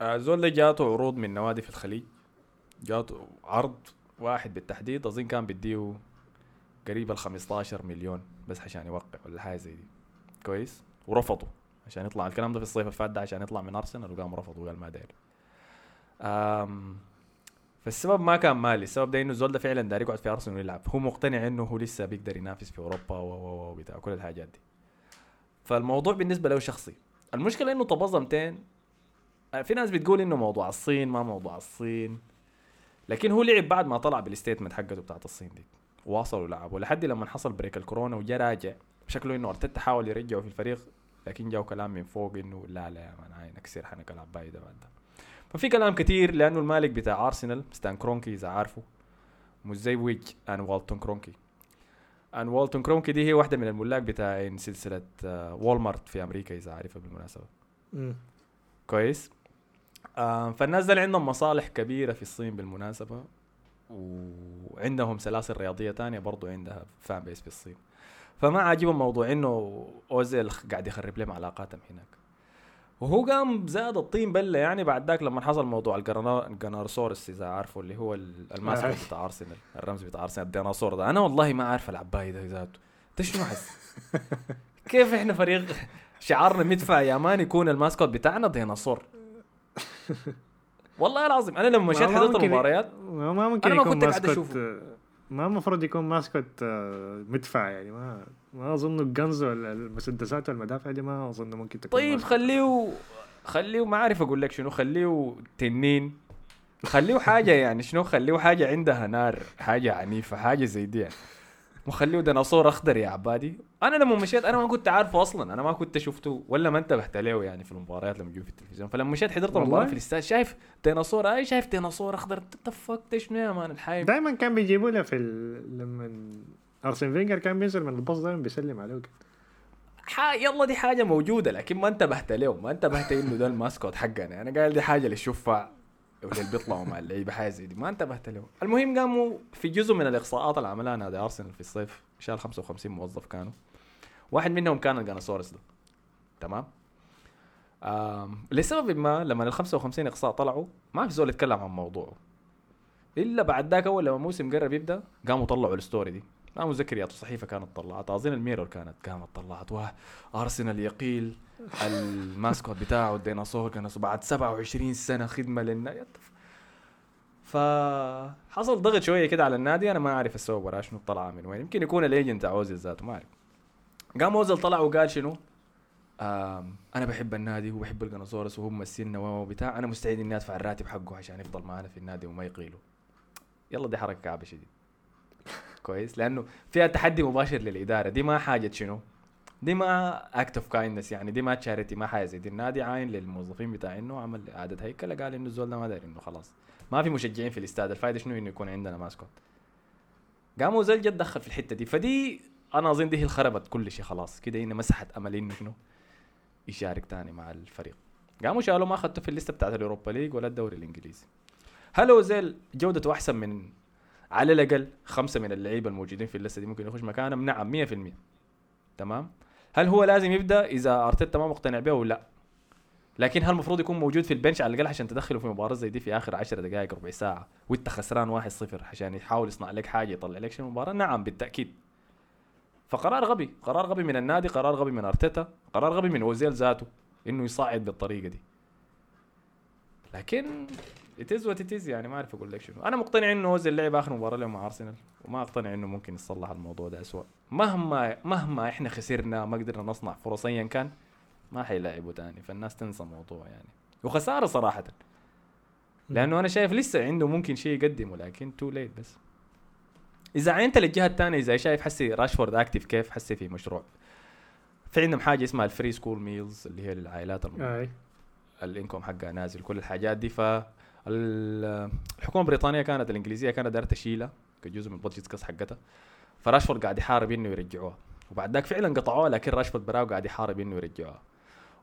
آه، زول ده جاته عروض من نوادي في الخليج. جاته عرض واحد بالتحديد أظن كان بديه قريب ال 15 مليون بس عشان يوقع ولا حاجة زي دي. كويس؟ ورفضوا عشان يطلع. الكلام ده في الصيف اللي فات ده عشان يطلع من أرسنال وقام رفض وقال ما داير. أم فالسبب ما كان مالي. السبب ده إنه الزول ده فعلا داير يقعد في أرسنال ويلعب. هو مقتنع إنه هو لسه بيقدر ينافس في أوروبا و و بتاع كل الحاجات دي. فالموضوع بالنسبة له شخصي. المشكلة إنه 200 آه، في ناس بتقول إنه موضوع الصين ما موضوع الصين. لكن هو لعب بعد ما طلع بال statement حقته بتاعت الصين دي. واصلوا لعبوا لحد لما حصل break الكورونا وجا راجع شكله إنه أرتيتا حاول يرجعه في الفريق لكن جاو كلام من فوق إنه لا لا يا مان هاي نكسر حنا كلام بايدة بعد ده. ففي كلام كتير لأنه المالك بتاع ارسنال ستان كرونكي إذا عارفه مش زي ويج ان والتون كرونكي ان والتون كرونكي دي هي واحدة من الملاك بتاعين سلسلة آه، والمارت في أمريكا إذا عارفها بالمناسبة. كويس. آه فالناس دول عندهم مصالح كبيرة في الصين بالمناسبة وعندهم سلاسل رياضية تانية برضو عندها فان بيس في الصين. فما عاجبهم موضوع إنه أوزيل قاعد يخرب لهم علاقاتهم هناك. وهو قام زاد الطين بلة يعني بعد ذاك لما حصل موضوع ال Gunnersaurus إذا عارفه اللي هو ال-. ال mascot بتاع أرسنال الرمز بتاع أرسنال الديناصور ده أنا والله ما عارف العباية ده ذاته أنت شنو حس (laughs) كيف إحنا فريق شعارنا مدفع يا man يكون ال mascot بتاعنا ديناصور (laughs) والله العظيم أنا لما مشيت حضرت المباريات ما ممكن أنا ما كنت قاعد أشوفه. ما المفروض يكون ماسكوت آه، مدفع يعني. ما ما أظن الجنز ولا المسدسات والمدافع دي ما أظن ممكن تكون طيب ماسكوت. خليه خليه ما أعرف أقول لك شنو خليه تنين. خليه حاجة يعني شنو خليه حاجة عندها نار حاجة عنيفة حاجة زي دي يعني. وخليه ديناصور أخضر يا عبادي. أنا لما مشيت أنا ما كنت عارفه أصلا. أنا ما كنت شفته ولا ما انتبهت له يعني في المباريات لما يجوا في التلفزيون. فلما مشيت حضرت والله؟ المباراة في الاستاد. شايف ديناصور؟ أي شايف ديناصور أخضر؟ تفكت شنو يا man الحايب؟ دائما كان بيجيبوا له في ال... لما أرسن فينجر كان بينزل من الباص دائما بيسلم عليه. يلا دي حاجة موجودة لكن ما انتبهت له ما انتبهت إنه ده ال mascot حقنا. أنا قال دي حاجة للشفع واللي بيطلعوا مع اللعيبه حاجة زي دي. ما انتبهت له. المهم قاموا في جزء من الإقصاءات اللي عملها نادي أرسنال في الصيف شال 55 موظف كانوا. واحد منهم كان ال Gunnersaurus ده. تمام؟ آم، لسبب ما لما ال 55 إقصاء طلعوا ما في زول يتكلم عن موضوعه. إلا بعد ذاك أول لما الموسم قرب يبدأ قاموا طلعوا ال story دي. ما متذكر الصحيفه كانت طلعت أظن الميرور كانت قامت طلعت واه أرسنال يقيل ال mascot بتاعه الديناصور كان بعد 27 سنة خدمة للنادي فحصل ضغط شوية كده على النادي أنا ما أعرف السبب وراه شنو طلع من وين يمكن يكون ال agent تاع أوزيل ذاته ما أعرف. قام أوزيل طلع وقال شنو؟ أنا بحب النادي وبحب ال Gunnersaurus وهو ممثلنا وبتاع أنا مستعد إني أدفع الراتب حقه عشان يفضل معنا في النادي وما يقيله يلا دي حركة كعبة شديد (laughs) كويس. لأنه فيها تحدي مباشر للإدارة. دي ما حاجة شنو؟ دي ما act of kindness يعني دي ما charity ما حاجة زي دي. النادي عاين للموظفين بتاع إنه عمل إعادة هيكله قال إنه الزول ده ما دايرينه خلاص. ما في مشجعين في الاستاد. الفائده شنو؟ إنه يكون عندنا mascot قاموا زل جد دخل في الحتة دي. فدي أنا أظن دي هي الخربت كل شيء خلاص. كده هنا مسحت أمل إنه شنو؟ يشارك تاني مع الفريق. قاموا شالوا ما اخذته في الليستة بتاعت ال Europa League ولا الدوري الإنجليزي. هل اوزيل جودته أحسن من على الأقل خمسة من اللعيبة الموجودين في الليستة دي ممكن يخش مكانهم. نعم 100% تمام؟ هل هو لازم يبدأ إذا أرتيتا ما مقتنع به ولا لا؟ لكن هل المفروض يكون موجود في ال bench على الأقل عشان تدخله في مباراة زي دي في آخر 10 دقائق ربع ساعة وأنت خسران 1-0 عشان يحاول يصنع لك حاجة يطلع لك شيء المباراة؟ نعم بالتأكيد. فقرار غبي قرار غبي من النادي قرار غبي من أرتيتا قرار غبي من أوزيل ذاته إنه يصعد بالطريقة دي. لكن اتز وات اتز يعني ما أعرف أقول لك شنو. أنا مقتنع إنه اوزيل لعب آخر مباراة له مع أرسنال وما أقتنع إنه ممكن يصلح الموضوع ده اسوء مهما مهما إحنا خسرنا ما قدرنا نصنع فرص ايا كان ما حيلاعبوا تاني. فالناس تنسى الموضوع يعني. وخسارة صراحة. لأنه أنا شايف لسه عنده ممكن شيء يقدمه لكن too late بس. إذا عينت للجهة الثانية إذا شايف حسي راشفورد active كيف؟ حسي في مشروع. في عندهم حاجة اسمها ال free school meals اللي هي للعائلات الم... ال income حقها نازل كل الحاجات دي. ف الحكومة البريطانية كانت الإنجليزية كانت دايره تشيلها كجزء من budget cuts حقتها. فراشفورد قاعد يحارب إنه يرجعوها. وبعد ذاك فعلا قطعوها لكن راشفورد براو قاعد يحارب إنه يرجعوها.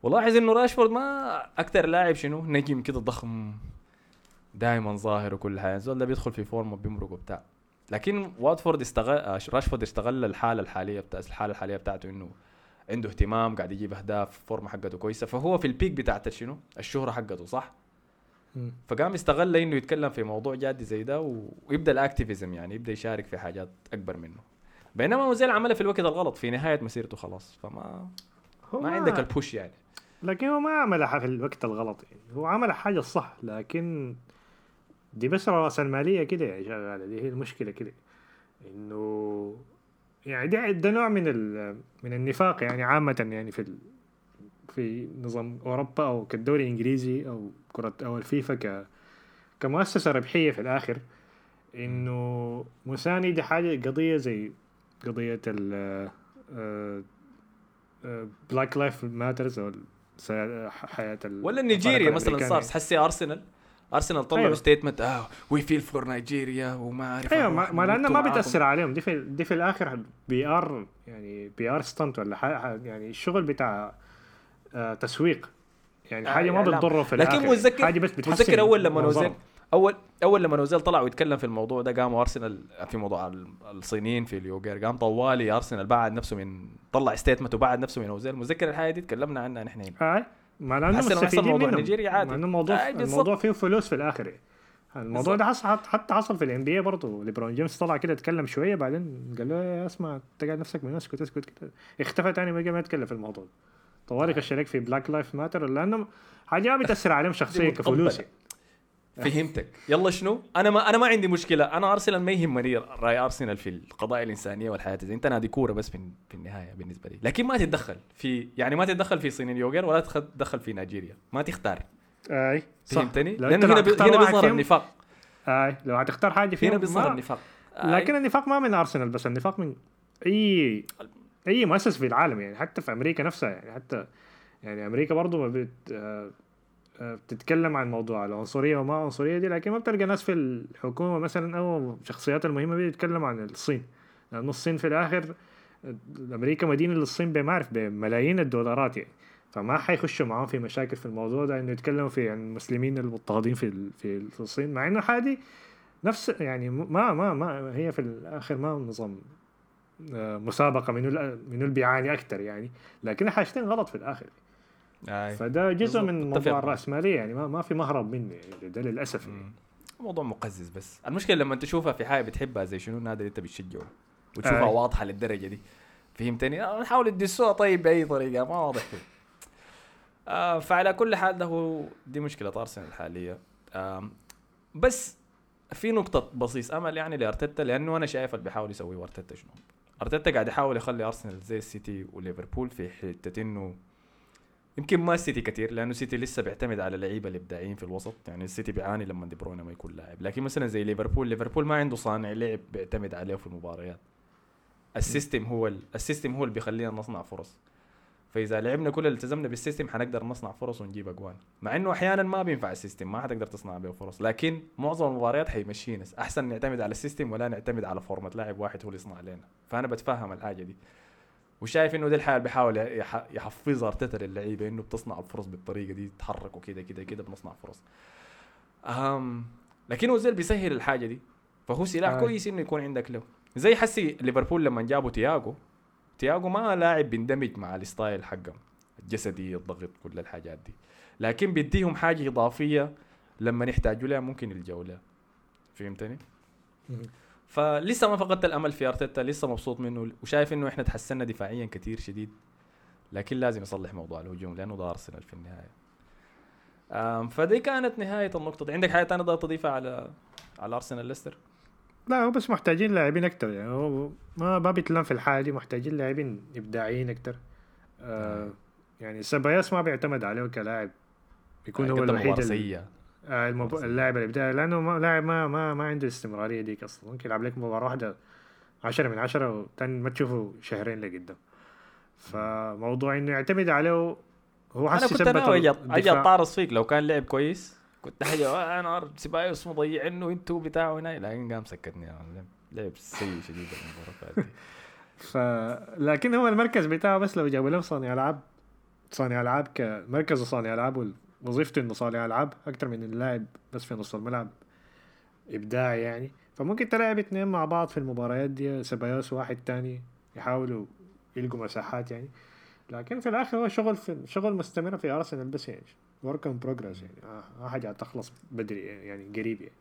ولاحظ إنه راشفورد ما أكثر لاعب شنو نجم كده ضخم دائما ظاهر وكل حاجة. الزول ده بيدخل في form وبيمرق وبتاع. لكن واتفورد استغل راشفورد استغل الحالة الحالية بتاع الحالة الحالية بتاعته إنه عنده اهتمام قاعد يجيب أهداف فورمة حقته كويسة. فهو في ال peak بتاعت شنو؟ الشهرة حقته صح. فقام يستغل إنه يتكلم في موضوع جادي زي ده ويبدأ ال activism يعني يبدأ يشارك في حاجات أكبر منه. بينما اوزيل عملها في الوقت الغلط في نهاية مسيرته خلاص. فما هو ما عندك البوش يعني. لكن هو ما عملها في الوقت الغلط. يعني هو عمل حاجة الصح لكن دي بس راس المالية كده يعني شغالة دي هي المشكلة كده. إنه يعني ده, ده نوع من ال- من النفاق يعني عامة يعني في ال في نظام أوروبا أو كالدوري الانجليزي أو كرة أو الفيفا ك كمؤسسة ربحية في الآخر إنه مساندة حاجة قضية زي قضية ال Black Lives Matter أو ال- ولا نيجيريا مثلا صار حسي أرسنال أرسنال طلعوا أيوة. statement آه we feel for Nigeria وما أعرف أيوه ما, ما لأنه ما. بتأثر عليهم دي في دي في الآخر PR يعني PR stunt ولا يعني الشغل بتاع تسويق يعني آه، حاجة ما. بتضره في لكن الآخر متذكر حاجة بس متذكر أول لما. أوزيل اول أول لما أوزيل طلع ويتكلم في الموضوع ده قاموا ارسنال في موضوع ال- الصينيين في اليوغير قام طوالي أرسنال بعد نفسه من طلع statement وبعد نفسه من اوزيل متذكر الحاجة دي تكلمنا عنها نحن هنا آه ما لأنه مستفيدين موضوع نيجيريا عادي. مع إنه الموضوع آه،. الموضوع فيه فلوس في الآخر. الموضوع. ده حصل حتى حصل في ال NBA برضه ليبرون جيمس طلع كده اتكلم شوية بعدين قال له يا اسمع أنت قاعد نفسك من اسكت اسكت كده اختفى تاني ما ما يتكلم في الموضوع طوالي كشريك في Black Lives Matter لأنه حاجة ما بتاثر عليهم شخصيا كفلوس. فهمتك. يلا شنو؟ أنا ما أنا ما عندي مشكلة. أنا أرسنال ما يهمني رأي أرسنال في القضايا الإنسانية والحياة. زي أنت نادي كورة بس في النهاية بالنسبة لي. لكن ما تتدخل في يعني ما تتدخل في صين اليوغر ولا تتدخل في نيجيريا. ما تختار. أي صح. فهمتني؟ لأنه هنا هنا بيظهر النفاق. أي لو هتختار حاجة فيهم هنا بيظهر. النفاق. لكن النفاق ما من أرسنال بس النفاق من أي أي مؤسسه في العالم يعني حتى في أمريكا نفسها يعني حتى يعني أمريكا برضو ما بت آه، آه، بتتكلم عن موضوع العنصرية وما عنصرية دي لكن ما بتلقى ناس في الحكومة مثلا أو الشخصيات المهمة بيتكلموا عن الصين. لأنه الصين في الآخر أمريكا مدينة للصين بمعرف بملايين الدولارات يعني. فما حيخشوا معاهم في مشاكل في الموضوع ده إنه يتكلموا في عن المسلمين المضطهدين في في الصين مع إنه حاجة نفس يعني ما ما ما هي في الآخر ما نظام مسابقة منو ال- منو اللي بيعاني أكثر يعني لكن حاجتين غلط في الآخر آي. فده جزء بالضبط، من موضوع. الرأسمالية يعني ما, ما في مهرب منه يعني ده للأسف يعني. موضوع مقزز بس المشكلة لما تشوفها في حاجة بتحبها زي شنو النادي اللي أنت بتشجعه وتشوفها آي. واضحة للدرجة دي فهمتني؟ آه، نحاول تدسوها طيب بأي طريقة ما واضح فيه. آه فعلى كل حال ده هو دي مشكلة ارسنال الحالية آم، بس في نقطة بصيص أمل يعني لأرتيتا لأنه أنا شايف اللي بيحاول يسويه ارتيتا شنو؟ أرتيتا قاعد يحاول يخلي أرسنال زي السيتي وليفربول في حتة إنه يمكن ما السيتي كثير لأنه السيتي لسه بيعتمد على اللعيبه الإبداعيين في الوسط. يعني السيتي بيعاني لما دي بروينا ما يكون لاعب. لكن مثلا زي ليفربول ليفربول ما عنده صانع لعب بيعتمد عليه في المباريات. ال system هو ال... ال system هو اللي بيخلينا نصنع فرص. فإذا لعبنا كل اللي التزمنا بال system حنقدر نصنع فرص ونجيب أجوان. مع إنه أحيانا ما بينفع ال system ما حتقدر تصنع به فرص. لكن معظم المباريات حيمشينا. أحسن نعتمد على ال system ولا نعتمد على فورمة لاعب واحد هو اللي يصنع لنا. فأنا بتفهم الحاجة دي. وشايف إنه دي الحاله اللي بيحاول يح- يحفظها أرتيتا للعيبة إنه بتصنع الفرص بالطريقة دي تتحركوا كده كده كده بنصنع فرص. أهم لكن اوزيل بيسهل الحاجة دي. فهو سلاح آه. كويس إنه يكون عندك له. زي حسي ليفربول لما جابوا تياجو تياجو ما لاعب بيندمج مع ال style حقهم الجسدي الضغط كل الحاجات دي. لكن بيديهم حاجة إضافية لما يحتاجوا لها ممكن يلجأوا لها. فهمتني؟ فلسه ما فقدت الأمل في أرتيتا لسه مبسوط منه وشايف إنه إحنا تحسنا دفاعيا كثير شديد. لكن لازم يصلح موضوع الهجوم لأنه ده أرسنال في النهاية. فدي كانت نهاية النقطة دي. عندك حاجة ثانية تضيفها على على أرسنال ليستر؟ لا هو بس محتاجين لاعبين أكتر يعني. هو ما ما بيتلام في الحالة دي محتاجين لاعبين إبداعيين أكتر. آه يعني سباياس ما بيعتمد عليه كلاعب. يكون هو قدم الوحيد. آه المب... اللاعب الإبداعي لأنه ما لاعب ما ما ما عنده الاستمراريه ديك أصلا. ممكن يلعب لك مباراة واحدة عشرة من عشرة وتاني ما تشوفه شهرين لقدام. فموضوع إنه يعتمد عليه هو أنا حسي كنت ثبت ناوي أجي اتطارص فيك لو كان لعب كويس. كنت حاجة "آه، أنا سيبايوس مضيعينه أنتوا بتاعه هنا. لكن قام سكتني لعب سيء شديد المباراة (laughs) ف لكن هو المركز بتاعه بس لو جابوا له صانع ألعاب. صانع ألعاب كمركزه صانع ألعاب وظيفته إنه صانع ألعاب أكثر من اللاعب بس في نص الملعب. إبداعي يعني. فممكن تلعب اثنين مع بعض في المباريات دي سبايوس واحد تاني يحاولوا يلقوا مساحات يعني. لكن في الآخر هو شغل في شغل مستمر في أرسنال بس يعني. work in progress يعني. آه، حاجة تخلص بدري يعني قريب يعني.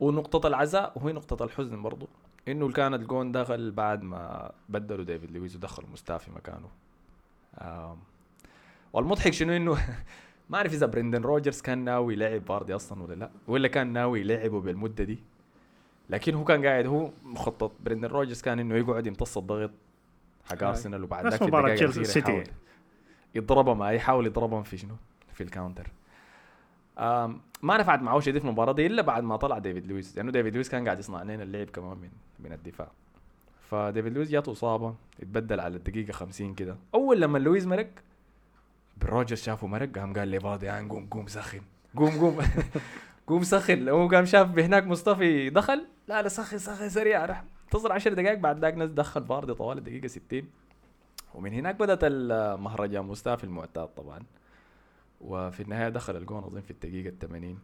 ونقطة العزاء وهي نقطة الحزن برضو. إنه كان الجون دخل بعد ما بدلوا ديفيد لويس ودخلوا مستافي مكانه. والمضحك شنو؟ إنه (laughs) ما أعرف إذا برندن روجرز كان ناوي يلعب فاردي أصلا ولا لا ولا كان ناوي يلعبه بالمدة دي. لكن هو كان قاعد هو مخطط برندن روجرز كان إنه يقعد يمتص الضغط حق. أرسنال وبعد ذاك الدقائق. يحاول. يضربهم يحاول يضربهم في شنو؟ في ال counter. ما نفعت معه دي في المباراه دي إلا بعد ما طلع ديفيد لويس لأنه ديفيد لويس كان قاعد يصنع لنا اللعب كمان من من الدفاع. فديفيد لويس جاته إصابة اتبدل على الدقيقة 50 كده. أول لما لويس مرق روجرز شافه مرق قام قال لي فاردي يعني قوم قوم سخن. قوم قوم. (laughs) قوم سخن. هو قام شاف هناك مصطفى دخل لا لا سخن سخن سريع راح انتظر 10 دقائق بعد ذاك دخل فاردي طوال الدقيقة 60 ومن هناك بدأت المهرجان مصطفى المعتاد طبعا. وفي النهاية دخل الجون اظن في الدقيقة 80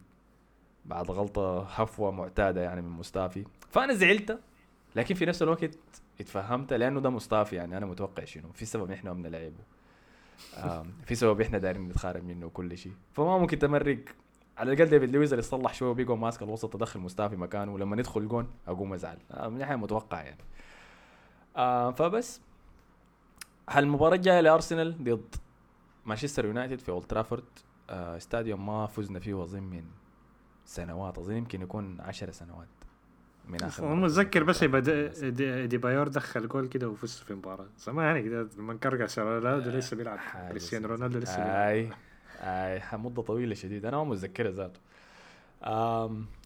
بعد غلطة هفوه معتادة يعني من مستافي فأنا زعلت لكن في نفس الوقت اتفهمت لأنه ده مصطفى يعني أنا متوقع شنو. في سبب إحنا ما بنلعبه. في سبب إحنا دايرين نتخارج منه وكل شيء. فما ممكن تمرق. على الأقل ديفيد لويز اللي صلح شوية وبيقوم ماسك الوسط تدخل مستافي مكانه. ولما ندخل جون أقوم أزعل. من ناحية متوقع يعني. فبس. المباراة الجاية لأرسنال ضد مانشستر يونايتد في أولد ترافورد آه stadium ما فزنا فيه اظن من سنوات اظن يمكن يكون عشر سنوات من آخر هم متذكر بس دي, أديبايور دخل جول كده وفزت في مباراة. زمان كده لما كرقس رونالدو لسه بيلعب. حاجة كريستيانو. رونالدو لسه بيلعب. آي آي مدة طويلة شديد أنا ما متذكرها ذاته.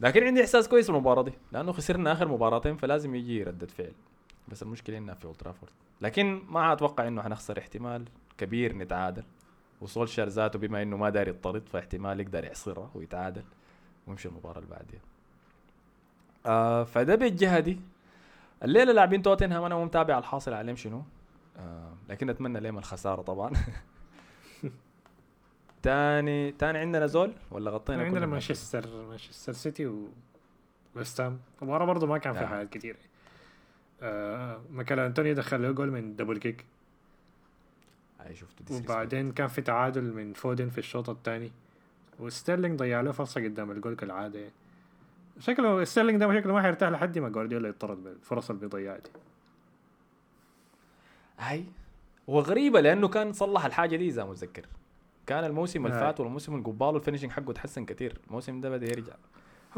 لكن عندي إحساس كويس في المباراة دي. لأنه خسرنا آخر مباراتين فلازم يجي ردة فعل. بس المشكلة إنها في أولد ترافورد. لكن ما أتوقع إنه حنخسر احتمال كبير نتعادل. وسولشار ذاته بما إنه ما داري يطرد فاحتمال يقدر يحصرها ويتعادل ويمشي المباراة اللي بعديها. آه فده بالجهة دي الليلة لاعبين توتنهام أنا مو متابع الحاصل عليهم شنو. آه لكن أتمنى لهم الخسارة طبعا. (laughs) تاني تاني عندنا زول ولا غطينا عندنا؟ مانشستر مانشستر سيتي و ويست هام. المباراة برضه ما كان فيها آه. حاجات كتير. آه ميكايل أنتونيو دخل له جول من double kick هاي شفته. وبعدين كان في تعادل من فودن في الشوط الثاني وستيرلينج ضيع له فرصة قدام الجول كالعادة يعني. شكله ستيرلينج ده شكله ما حيرتاح لحد ما جوارديولا يطرد بالفرص اللي بيضيعها دي هاي وغريبة لأنه كان صلح الحاجة دي إذا متذكر كان الموسم اللي. فات والموسم اللي قباله ال finishing حقه تحسن كثير الموسم ده بدأ يرجع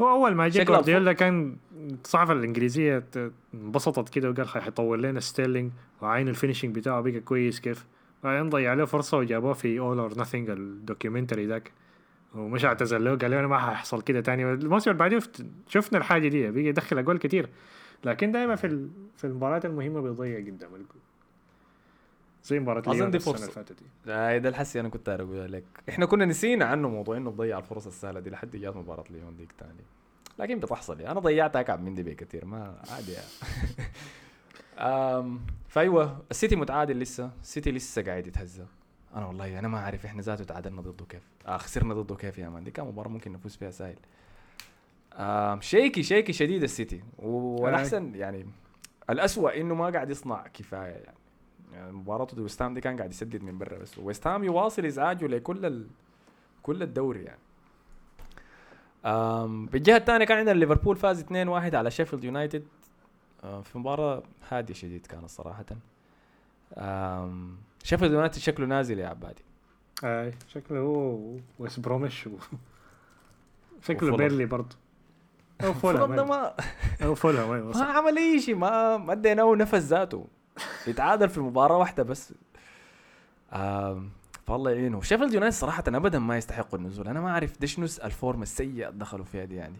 هو أول ما جاء جوارديولا كان الصحافه الإنجليزية ت- انبسطت كده وقال حيطول لنا ستيرلينج وعين ال finishing بتاعه بقى كويس كيف بعدين ضيع له فرصة وجابوه في All or Nothing ال documentary ذاك. ومش اعتذر له قال له أنا ما حيحصل كده تاني. الموسم اللي بعديه شفنا الحاجة دي بقى يدخل أجوال كتير. لكن دائما في ال- في المباريات المهمة بيضيع قدام الجول زي مباراة أظن ليون دي السنة فرصة. اللي فاتت دي. ده الحسي أنا كنت أقول لك. إحنا كنا نسينا عنه موضوع إنه بضيع الفرص السهلة دي لحد جات مباراة ليون ديك تاني. لكن بتحصل يعني. أنا ضيعت أكعب من دي بكثير ما عادي يعني. (laughs) فأيوة السيتي متعادل لسه. السيتي لسه قاعد يتهزى أنا والله أنا ما أعرف إحنا ذاته تعادلنا ضده كيف. آه خسرنا ضده كيف يا مان؟ دي كان مباراة ممكن نفوز فيها سهل. آم، شيكي شيكي شديد السيتي. والأحسن يعني الأسوأ إنه ما قاعد يصنع كفاية يعني. يعني مباراته ضد ويست هام دي كان قاعد يسدد من برا بس. ويست هام يواصل إزعاجه لكل ال... كل الدوري يعني. بالجهة الثانية كان عندنا ليفربول فاز 2-1 على شيفيلد يونايتد. في مباراة هادية شديد كانت صراحة. شيفيلد يونايتد شكله نازل يا عبادي. أي شكله هو ويست بروميتش و... (laughs) شكله. بيرنلي برضه. أو (laughs) فولهام. ما أو فولهام (laughs) ما. عمل أي شيء ما ما اديناه نفس ذاته. يتعادل في مباراة واحدة بس. فالله يعينه. شيفيلد يونايتد صراحة ابدا ما يستحقوا النزول. أنا ما أعرف ديش ال form السيء دخلوا فيها دي يعني.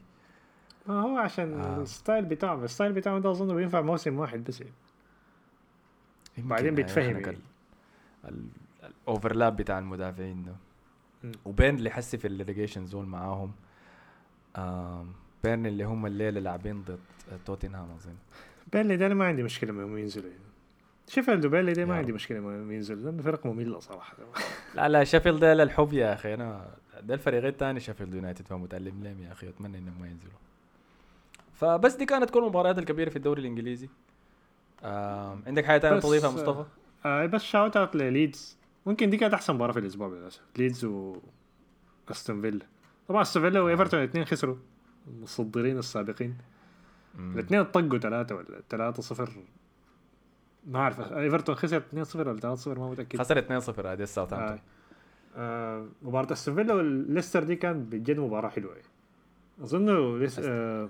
ما هو عشان آه. ال style بتاعهم ال style بتاعهم ده أظن بينفع موسم واحد بس يعني. بعدين يعني بيتفهم يعني. ال- ال- ال overlap بتاع المدافعين ده. وبيرنلي حسي في ال relegation zone معاهم بيرنلي هم الليلة لاعبين ضد توتنهام أظن بيرنلي ده أنا ما عندي مشكلة انهم ينزلوا يعني. شيفيلد وبيرنلي ده ما عندي. مشكلة انهم ينزلوا لأنه فرق ممله صراحة (laughs) لا لا شيفيلد ده للحب يا أخي أنا ده الفريق الثاني شيفيلد يونايتد فمتألم لهم يا أخي أتمنى إنهم ما ينزلوا فبس دي كانت كل المباريات الكبيرة في الدوري الإنجليزي. آم، عندك حاجة ثانية تضيفها آه، مصطفى؟ آه بس shout out لليدز ممكن دي كانت أحسن مباراة في الأسبوع للأسف. ليدز و استون فيلا طبعا استون فيلا وايفرتون الاثنين خسروا. المتصدرين السابقين. الاثنين طقوا ثلاثة ولا ثلاثة صفر. ما أعرف ايفرتون خسر 2 0 ولا 3 0 ما متأكد. خسر 2-0 هذه الساوثهامبتون آه. آه مباراة استون فيلا والليستر دي كانت بجد مباراة حلوة. أظن ليس آه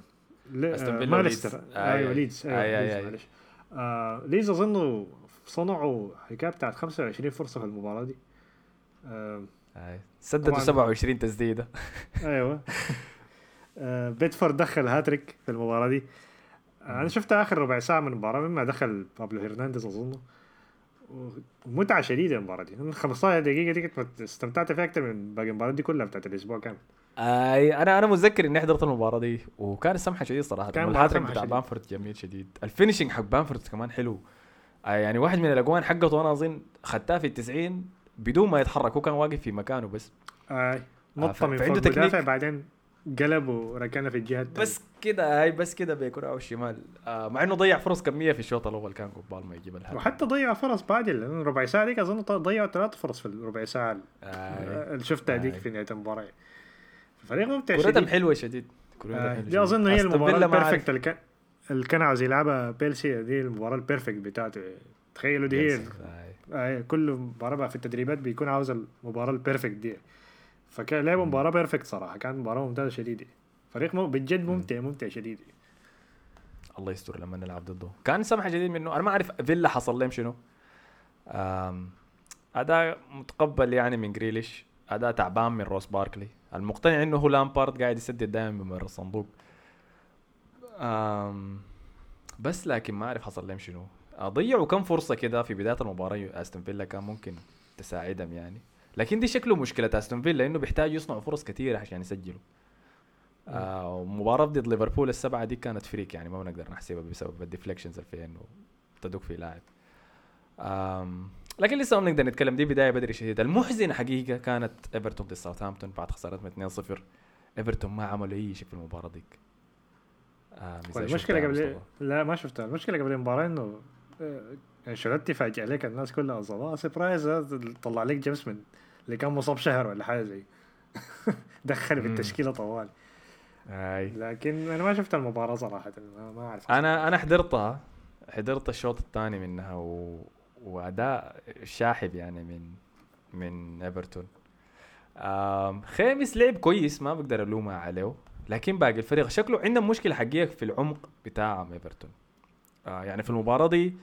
فيلا ما. ليستر آه، أيوه آه. ليدز أيوه آه،. معلش آه ليدز اظن صنعوا حكاية بتاعت 25 فرصة في المباراة دي آه. سددوا طبعاً. 27 تسديدة (laughs) أيوه آه بامفورد دخل هاتريك في المباراة دي أنا شفت آخر ربع ساعة من المباراة مما دخل بابلو هرنانديز اظن ومتعة شديدة المباراة دي أنا 15 دقيقة دي كنت استمتعت فيها أكثر من باقي المباريات دي كلها بتاعت الأسبوع كامل أي أنا أنا متذكر إني حضرت المباراة دي وكان سمحه شديد صراحة كان والهاتريك سمحة بتاع. بامفورد جميل شديد. ال finishing حق بامفورد كمان حلو. آه يعني واحد من الأجوان حقته وأنا أظن خدتها في التسعين بدون ما يتحرك هو كان واقف في مكانه بس. آه نط ف- من فوق تكنيك. بعدين قلب وركنها في الجهة الثانية بس كده هاي بس كده بكراعه الشمال آه مع إنه ضيع فرص كمية في الشوط الأول كان قبال ما يجيب الهاتريك. وحتى ضيع فرص بعدين لأنه ربع ساعة ديك أظن ضيعوا ثلاث فرص في الربع ساعة آه اللي شفتها ديك آه. في نهاية المباراة. الفريق ممتع كورتهم حلوة شديد. آه، حلوة دي. أظن هي ما ال perfect اللي كان عاوز يلعبها بيلسا دي المباراة ال perfect بتاعته. تخيلوا دي هي آه. كل مباراة بقى في التدريبات بيكون عاوز المباراة ال perfect دي. فكان لعبوا مباراة perfect صراحة كانت مباراة ممتازة شديدة. فريق مو بجد ممتع ممتع شديد الله يستر لما نلعب ضده. كان سمحة شديد منه. أنا ما أعرف فيلا حصل لهم شنو. أداء متقبل يعني من جريليش. أداء تعبان من روس باركلي. المقتنع إنه هو لامبارد قاعد يسدد دائما من برا الصندوق. آم، بس لكن ما أعرف حصل لهم شنو. آه، ضيعوا كم فرصة كده في بداية المباراة. أستون فيلا كان ممكن تساعدهم يعني. لكن دي شكله مشكلة أستون فيلا إنه بيحتاج يصنعوا فرص كثيره عشان يسجلوا. آه ومباراة ضد ليفربول السبعة دي كانت freak يعني ما بنقدر نحسبها بسبب ال deflections اللي فيها إنه تدق في لاعب. لكن لسه ما بنقدر نتكلم. دي بداية بدري شديد المحزنة حقيقة كانت إيفرتون ضد ساوثهامبتون بعد خسارتهم 2-0 إيفرتون ما عملوا أي شيء في المباراة ديك. آه مثل المشكلة قبل. لا ما شفتها. المشكلة قبل المباراة إنه آه، أنشيلوتي فاجئ عليك الناس كلها أصلا surprise طلع لك جيمس من اللي كان مصاب شهر ولا حاجة زي. (laughs) دخل في. التشكيلة طوال. أي. لكن أنا ما شفت المباراة صراحة ما أعرف. أنا أنا حضرتها حضرت الشوط الثاني منها و... واداء شاحب يعني من من إيفرتون. خاميس لعب كويس ما بقدر الومها عليه لكن باقي الفريق شكله عندهم مشكلة حقيقه في العمق بتاع إيفرتون. آه يعني في المباراة دي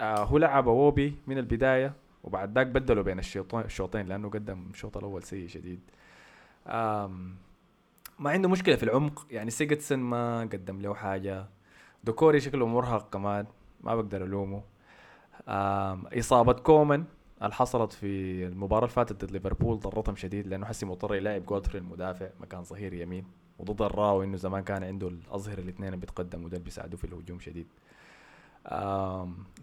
آه هو لعب ايوبي من البداية وبعد ذاك بدلوا بين الشوطين لأنه قدم الشوط الأول سيء شديد. ما عنده مشكلة في العمق يعني سيجوردسون ما قدم له حاجة. دوكوري شكله مرهق كمان ما بقدر ألومه. إصابة كولمان اللي حصلت في المباراة اللي فاتت ضد ليفربول ضرتهم شديد لأنه حسي مضطر يلاعب جولدفري المدافع مكان ظهير يمين وضد الراو إنه زمان كان عنده الاظهرة الاثنين بيتقدموا ده بيساعدوه في الهجوم شديد.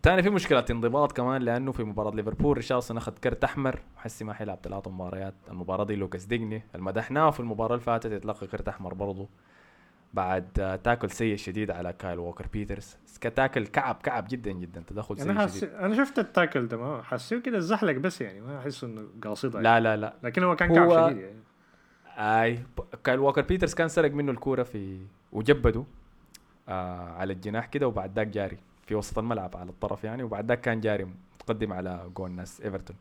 تاني في مشكلة انضباط كمان لأنه في مباراة ليفربول ريشارلسون أخذ كرت أحمر وحسي ما حيلعب ثلاث مباريات المباراة دي لوكاس ديجني المدحناه في المباراة اللي فاتت يتلقى كرت أحمر برضه. بعد tackle سيء شديد على كايل ووكر بيترز. tackle كعب كعب جدا جدا تدخل سيء حس... شديد. أنا شفت ال tackle ده ما حسيه كده زحلق بس يعني ما أحس إنه قاصد لا لا لا. لكن هو كان هو- كعب شديد يعني. آي كايل ووكر بيترز كان سرق منه الكورة في وجبده آه على الجناح كده وبعد ذاك جاري في وسط الملعب على الطرف يعني وبعد ذاك كان جاري متقدم على جول ناس إيفرتون.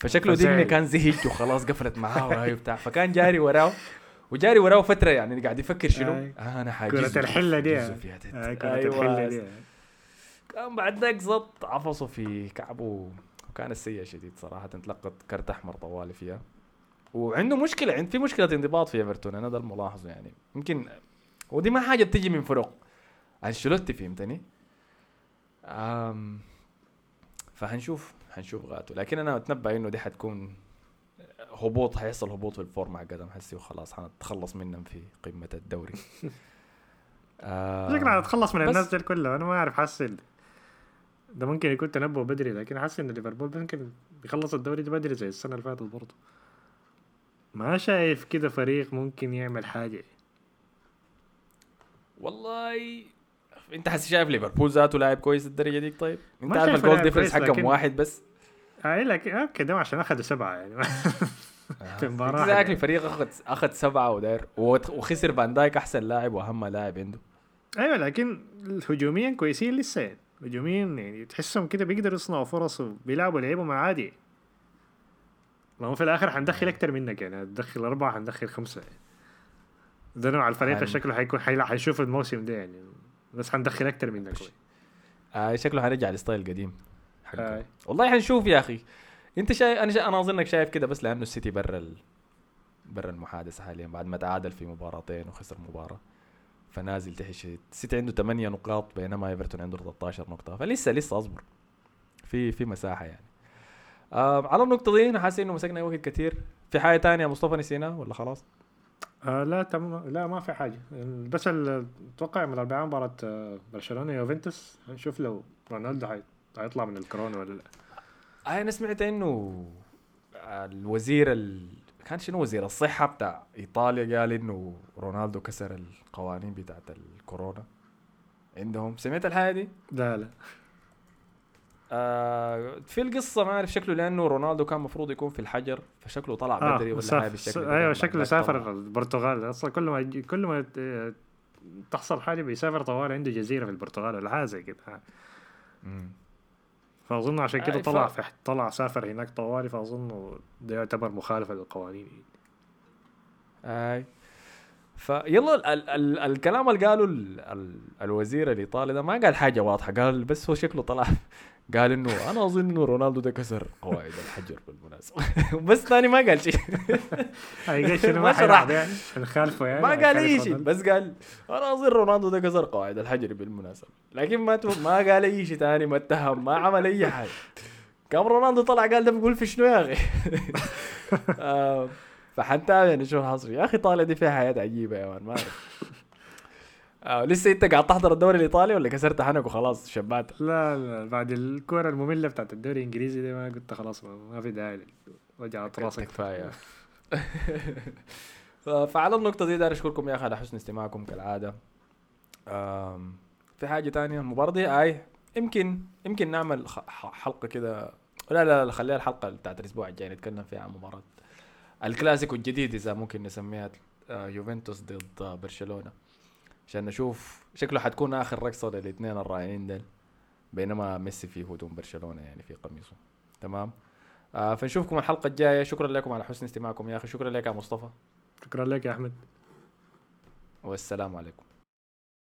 فشكله. ديجني كان زهج وخلاص قفلت معاه وهاي وبتاع. فكان جاري وراه. وجاري وراه فترة يعني قاعد يفكر شنو. آه أنا حاجز كرة الحلة دي. آه، كرة أيوة. الحلة دي كان بعد ذاك زبط عفصه في كعبه وكانت سيئة شديد صراحة تلقت كرت أحمر طوالي فيها وعنده مشكلة عند في مشكلة انضباط في إيفرتون أنا ده الملاحظه يعني يمكن ودي ما حاجة بتيجي من فرق أنشيلوتي فهمتني؟ أم فهنشوف هنشوف غاته لكن أنا أتنبأ إنه دي حتكون هبوط حيحصل هبوط في ال form حقتهم حسي وخلاص. حنتخلص منهم في قمة الدوري. (laughs) شكلها هتخلص من الناس دي كلها. أنا ما أعرف حاسس ده ممكن يكون تنبؤ بدري لكن حاسس إن ليفربول ممكن يخلص الدوري ده بدري زي السنة اللي فاتت برضه. ما شايف كده فريق ممكن يعمل حاجة. والله أنت حاسس شايف ليفربول ذاته لاعب كويس الدرجة ديك طيب؟ أنت عارف ال goal difference حقهم واحد بس؟ اي لكن okay ده عشان أخذوا سبعة يعني. في مباراة ذاك حاجة. الفريق اخذ أخذ سبعة وداير؟ وخسر فان دايك أحسن لاعب وأهم لاعب عنده. أيوه لكن هجوميا كويسين لسه يعني. هجوميا يعني تحسهم كده بيقدروا يصنعوا فرص وبيلعبوا لعيبهم عادي. ما هو في الآخر حندخل أكتر منك يعني. هتدخل أربعة حندخل خمسة يعني. ده نوع الفريق شكله حيكون حيشوف الموسم ده يعني. بس حندخل أكتر منك آه شكله حنرجع لل style القديم حقه. والله حنشوف يا أخي. أنت شايف أنا شا... أنا أظنك شايف كده بس لأنه السيتي برا ال... برا المحادثة حاليا بعد ما تعادل في مباراتين وخسر مباراة. فنازل تحت. شديد السيتي عنده 8 نقاط بينما إيفرتون عنده 13 نقطة. فلسه لسه أصبر. في في مساحة يعني. آه على النقطه دي أنا حاسس إنه مسكنا وقت كثير في حاجة تانية يا مصطفى نسيناها ولا خلاص؟ آه لا تم لا ما في حاجة. بس أتوقع من الاربعاء مباراة آه، برشلونة يوفنتوس هنشوف لو رونالدو حيطلع من الكورونا ولا لا آه أنا سمعت إنه الوزير ال... كان شنو وزير الصحة بتاع إيطاليا قال إنه رونالدو كسر القوانين بتاعت الكورونا عندهم سمعت الحاجة دي؟ لا لا آه في القصة ما أعرف شكله لأنه رونالدو كان المفروض يكون في الحجر فشكله طلع آه بدري ولا حاجة بالشكل. أيوه شكله سافر. البرتغال أصلا كل ما كل ما تحصل حاجة بيسافر طوال عنده جزيرة في البرتغال ولا حاجة زي كده. فأظن عشان كده ف- طلع في طلع سافر هناك طوالي فأظن ده يعتبر مخالفة للقوانين اي فيلا ال ال ال الكلام اللي قاله ال ال الوزير الايطالي ده ما قال حاجة واضحة قال بس هو شكله طلع (laughs) قال إنه أنا أظن إنه رونالدو ده كسر قواعد الحجر بالمناسبة. (laughs) بس ثاني ما قال شيء. (laughs) شنو؟ ما شرح. يعني نخالفه يعني ما قال أي شيء. بس قال أنا أظن رونالدو ده كسر قواعد الحجر بالمناسبة. لكن ما تو- ما قال أي شيء ثاني ما اتهم ما عمل أي حاجة. كم رونالدو طلع قال ده بيقول في شنو يا أخي؟ آه، فحنتابع نشوف حصري يا أخي إيطاليا دي فيها حياة عجيبة يا man ما اعرف (laughs) آه لسه أنت قاعد تحضر الدوري الإيطالي ولا كسرت حنك وخلاص شبات لا لا بعد الكورة المملة بتاعت الدوري الإنجليزي دي ما قلت خلاص ما, ما في داعي وجعت راسك. كفاية. ف- (laughs) فعلى النقطة دي داير أشكركم يا أخي على حسن استماعكم كالعادة. آم، في حاجة تانية؟ المباراة دي آي يمكن يمكن نعمل حلقة كده. لا لا لا خليها الحلقة بتاعت الأسبوع الجاي نتكلم فيها عن مباراة الكلاسيكو الجديد إذا ممكن نسميها آه، يوفنتوس ضد آه، برشلونة. عشان نشوف شكله حتكون آخر رقصة للاثنين الرائعين ديل بينما ميسي في هدوم برشلونة يعني في قميصه. تمام؟ آه فنشوفكم الحلقة الجاية. شكرا لكم على حسن استماعكم يا أخي. شكرا لك يا مصطفى. شكرا لك يا أحمد. والسلام عليكم.